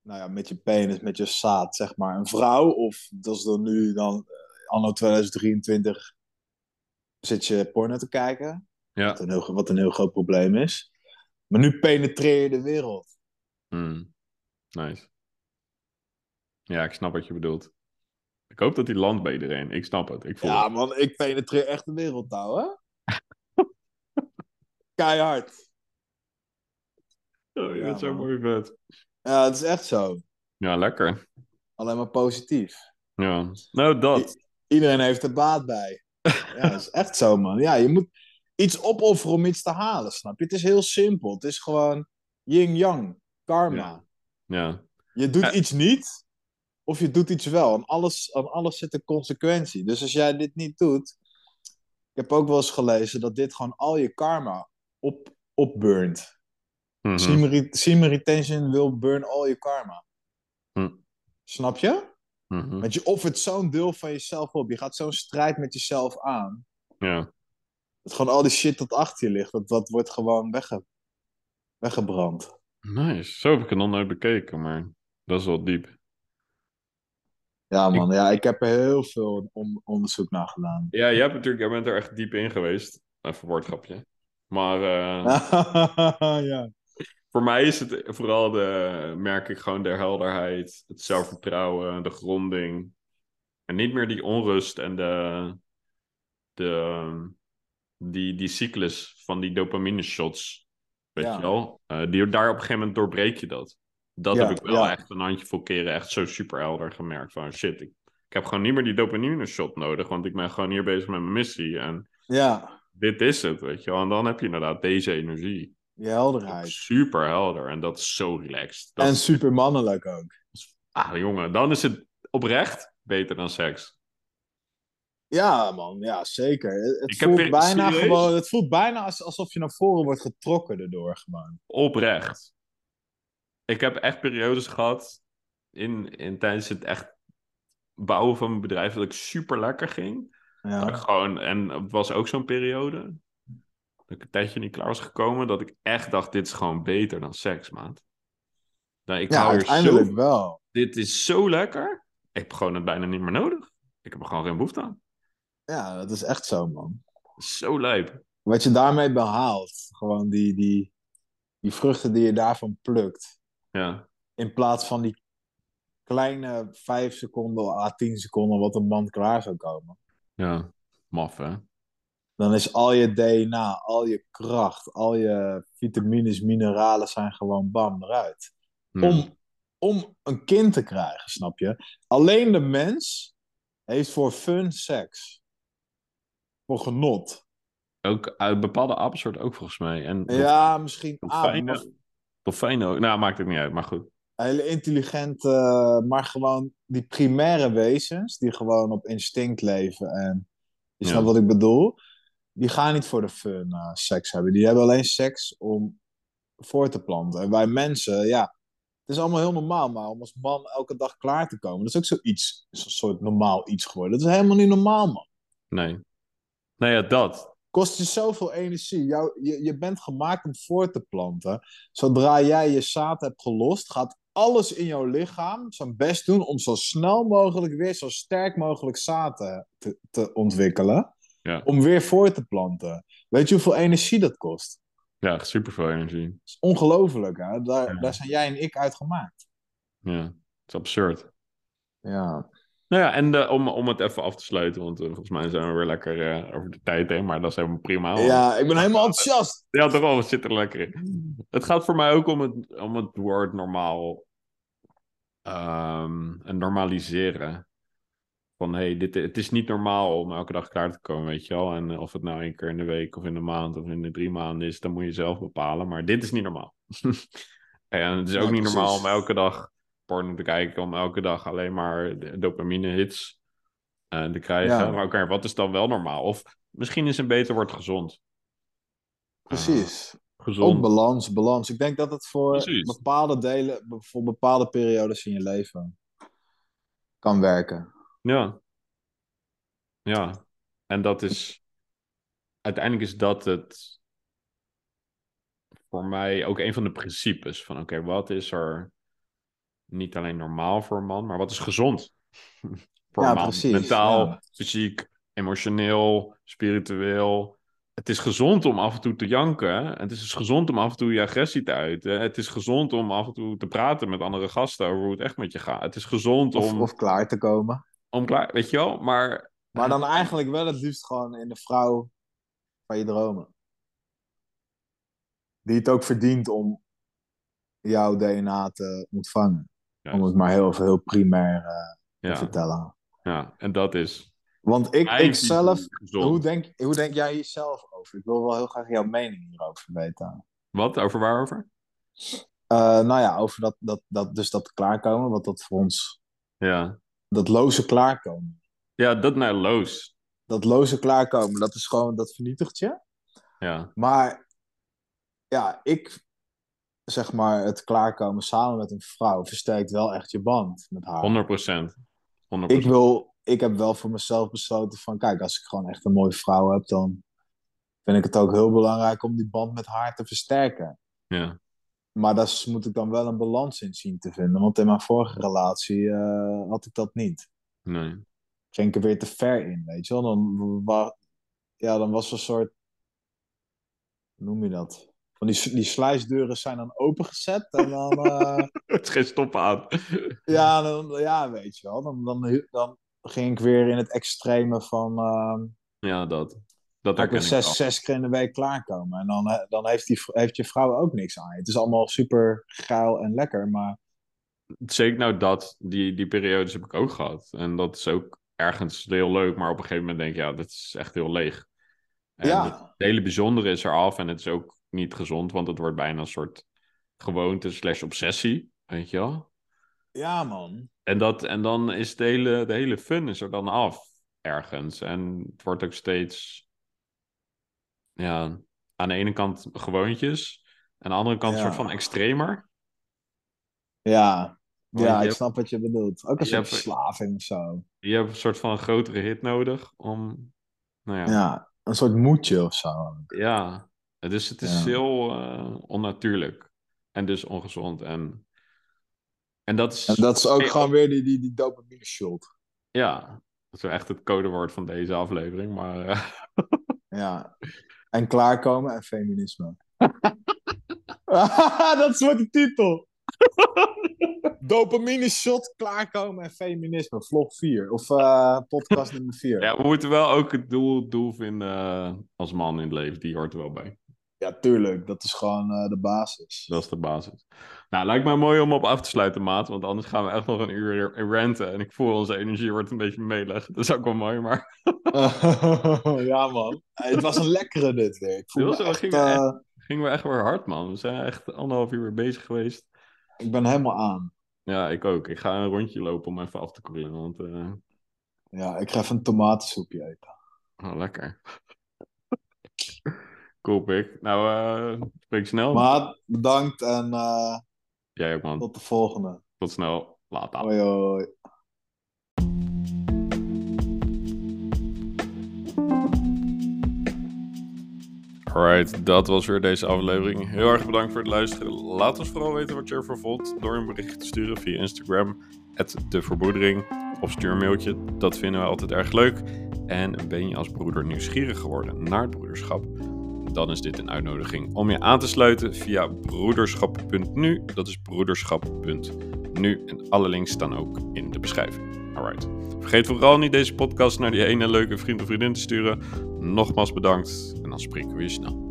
nou ja, met je penis, met je zaad, zeg maar, een vrouw. Of dat is dan nu, dan, eh, anno 2023, zit je porno te kijken. Ja. Wat, een heel, wat een heel groot probleem is. Maar nu penetreer je de wereld. Hmm. Nice. Ja, ik snap wat je bedoelt. Ik hoop dat hij landt bij iedereen. Ik snap het. Ik voel Ja, het. man, ik penetreer echt de wereldtaal, hè? Keihard. Oh, je Ja, bent zo man. mooi vet. Ja, het is echt zo. Ja, lekker. Alleen maar positief. Ja. Nou, dat. Iedereen heeft er baat bij. Ja, dat is echt zo, man. Ja, je moet iets opofferen om iets te halen, snap je? Het is heel simpel. Het is gewoon yin-yang, karma. Ja. Ja. Je doet Ja. iets niet, of je doet iets wel. Aan alles, aan alles zit een consequentie. Dus als jij dit niet doet... Ik heb ook wel eens gelezen dat dit gewoon al je karma op, opburnt. Re- semen retention will burn all your karma. Hm. Snap je? Mhm. Want je offert zo'n deel van jezelf op. Je gaat zo'n strijd met jezelf aan. Ja. Dat gewoon al die shit dat achter je ligt, dat, dat wordt gewoon wegge, weggebrand. Nice. Zo heb ik het nog nooit bekeken, maar dat is wel diep. Ja, man. Ja, ik heb er heel veel on- onderzoek naar gedaan. Ja, jij, hebt natuurlijk, jij bent er echt diep in geweest. Even een woordgrapje. Maar eh, ja. Voor mij is het vooral de, merk ik gewoon de helderheid, het zelfvertrouwen, de gronding. En niet meer die onrust en de, de, die, die cyclus van die dopamine shots. Weet Ja. je wel? Eh, die, daar op een gegeven moment doorbreek je dat. Dat Ja, heb ik wel ja. echt een handjevol keren echt zo super helder gemerkt. Van shit, ik, ik heb gewoon niet meer die dopamine shot nodig. Want ik ben gewoon hier bezig met mijn missie. En ja, dit is het, weet je wel. En dan heb je inderdaad deze energie. Je helderheid. Super helder. En dat is zo relaxed. Dat En super mannelijk ook. ah, jongen, dan is het oprecht beter dan seks. Ja, man. Ja, zeker. Het, Ik voelt bijna serieus? gewoon... Het voelt bijna als, alsof je naar voren wordt getrokken erdoor gewoon. Oprecht. Ik heb echt periodes gehad in, in, tijdens het echt bouwen van mijn bedrijf dat ik super lekker ging. Dat ik Ja. gewoon, en het was ook zo'n periode dat ik een tijdje niet klaar was gekomen, dat ik echt dacht, dit is gewoon beter dan seks, maat. Nou, ik Ja, hou er uiteindelijk zo, wel. dit is zo lekker. Ik heb gewoon het bijna niet meer nodig. Ik heb er gewoon geen behoefte aan. Ja, dat is echt zo, man. Zo lijp. Wat je daarmee behaalt, gewoon die, die, die vruchten die je daarvan plukt, Ja, in plaats van die kleine 5 seconden à 10 seconden wat een man klaar zou komen. ja. Maf, hè? Dan is al je DNA, al je kracht, al je vitamines, mineralen zijn gewoon bam eruit. Ja. Om, om een kind te krijgen, snap je? Alleen de mens heeft voor fun seks. Voor genot. Ook uit bepaalde apensoorten ook volgens mij. En Ja, misschien ah, dolfijnen, dolfijnen ook. Nou, maakt het niet uit, maar goed. hele intelligente, maar gewoon die primaire wezens, die gewoon op instinct leven en je Ja. snapt wat ik bedoel, die gaan niet voor de fun eh, seks hebben. Die hebben alleen seks om voor te planten. En wij mensen, ja, het is allemaal heel normaal, maar om als man elke dag klaar te komen, dat is ook zoiets, zo'n soort normaal iets geworden. Dat is helemaal niet normaal, man. Nee. Nou ja, dat. kost je zoveel energie. Jou, je, je bent gemaakt om voor te planten. Zodra jij je zaad hebt gelost, gaat alles in jouw lichaam zijn best doen om zo snel mogelijk weer zo sterk mogelijk zaad te, te ontwikkelen. Ja. Om weer voor te planten. Weet je hoeveel energie dat kost? Ja, super veel energie. Dat is ongelooflijk, hè? Daar, Ja. daar zijn jij en ik uit gemaakt. Ja, het is absurd. Ja. Nou ja, en de, om, om het even af te sluiten, want eh, volgens mij zijn we weer lekker eh, over de tijd heen, maar dat is helemaal prima. ja, ik ben helemaal enthousiast. Ja, toch wel, we zitten er lekker in. Het gaat voor mij ook om het, om het woord normaal ehm, en normaliseren. Van hey, dit, het is niet normaal om elke dag klaar te komen, weet je wel. En eh, of het nou één keer in de week of in de maand of in de drie maanden is, dan moet je zelf bepalen. Maar dit is niet normaal. en het is ook Ja, niet precies. normaal om elke dag porno te kijken, om elke dag alleen maar de- dopamine hits eh, te krijgen. Ja. Maar oké, wat is dan wel normaal? Of misschien is een beter woord gezond. Precies. Ook Gezond. balans, balans. Ik denk dat het voor Precies. bepaalde delen, voor bepaalde periodes in je leven kan werken. Ja. Ja. En dat is. Uiteindelijk is dat het. Voor mij ook een van de principes. Van oké, wat is er niet alleen normaal voor een man, maar wat is gezond? voor Ja, een man. precies, Mentaal, ja. fysiek, emotioneel, spiritueel. Het is gezond om af en toe te janken. Het is gezond om af en toe je agressie te uiten. Het is gezond om af en toe te praten met andere gasten over hoe het echt met je gaat. Het is gezond Of, om. of klaar te komen. Om klaar, weet je wel, maar... Maar dan eigenlijk wel het liefst gewoon in de vrouw van je dromen. Die het ook verdient om jouw DNA te ontvangen. Om het maar heel, heel primair uh, te ja, vertellen. ja, en dat is... Want ik, ik zelf, hoe denk, hoe denk jij hier zelf over? Ik wil wel heel graag jouw mening hierover weten. Wat, over waarover? Eh, nou ja, over dat, dat, dat, dus dat klaarkomen, wat dat voor ons, Ja, dat loze klaarkomen. ja dat naar Loos. Dat loze klaarkomen, dat is gewoon, dat vernietigt je. Ja, Maar ja, ik zeg maar, het klaarkomen samen met een vrouw versterkt wel echt je band met haar. 100 procent. Ik wil, ik heb wel voor mezelf besloten van, kijk, als ik gewoon echt een mooie vrouw heb, dan vind ik het ook heel belangrijk om die band met haar te versterken. Ja, Maar daar moet ik dan wel een balans in zien te vinden, want in mijn vorige relatie eh, had ik dat niet. nee. Ging ik er weer te ver in, weet je wel? Dan, wa- ja, dan was er een soort, hoe noem je dat? Van die, die sluisdeuren zijn dan opengezet en dan... eh, Het is geen stop aan. Ja, dan, ja, weet je wel. Dan, dan, dan ging ik weer in het extreme van. ehm Ja, dat. Dat ik ik zes, zes keer in de week klaarkomen. En dan, eh, dan heeft, die, heeft je vrouw ook niks aan je. Het is allemaal super geil en lekker. Maar Zeker nou dat, die, die periodes heb ik ook gehad. En dat is ook ergens heel leuk, maar op een gegeven moment denk je, ja, dat is echt heel leeg. En Ja. het hele bijzondere is eraf en het is ook niet gezond, want het wordt bijna een soort gewoonte slash obsessie, weet je wel. ja, man. En, dat, en dan is de hele, de hele fun is er dan af, ergens. En het wordt ook steeds, ja, aan de ene kant gewoontjes, aan de andere kant een soort van extremer. Ja, Want ja ik hebt- snap wat je bedoelt. Ook een je soort hebt- verslaving of zo. Je hebt een soort van een grotere hit nodig om, nou ja, Ja, een soort moedje of zo. Ja, dus het is Ja. heel eh, onnatuurlijk en dus ongezond. En, en dat is, En dat is ook Hey, gewoon weer die, die, die dopamine shot. ja, dat is wel echt het codewoord van deze aflevering. Maar eh, Ja. En klaarkomen en feminisme. dat wordt de titel. Dopamine shot, klaarkomen en feminisme. Vlog 4. Of eh, podcast nummer 4. ja, we moeten wel ook het doel, doel vinden eh, als man in het leven. Die hoort er wel bij. Ja, tuurlijk. Dat is gewoon eh, de basis. Dat is de basis. Nou, lijkt mij mooi om op af te sluiten, maat. Want anders gaan we echt nog een uur ranten. En ik voel onze energie wordt een beetje melig. Dat is ook wel mooi, maar... ja, man. Het was een lekkere dit weer. Ik voel was- echt, gingen echt- eh, Gingen we echt weer hard, man. We zijn echt anderhalf uur weer bezig geweest. Ik ben helemaal aan. Ja, ik ook. Ik ga een rondje lopen om even af te koelen. Want, eh, Ja, ik ga even een tomatensoepje eten. oh, lekker. Cool, pik. Nou, eh spreek snel. Maat, bedankt en eh, Jij ook, man. tot de volgende. Tot snel. Later. Hoi, hoi. Alright, dat was weer deze aflevering. Heel erg bedankt voor het luisteren. Laat ons vooral weten wat je ervan vond door een berichtje te sturen via Instagram, de verbroedering, of stuur een mailtje. Dat vinden we altijd erg leuk. En ben je als broeder nieuwsgierig geworden naar het broederschap? Dan is dit een uitnodiging om je aan te sluiten via broederschap.nu. Dat is broederschap.nu. En alle links staan ook in de beschrijving. Alright. Vergeet vooral niet deze podcast naar die ene leuke vriend of vriendin te sturen. Nogmaals bedankt en dan spreken we je snel.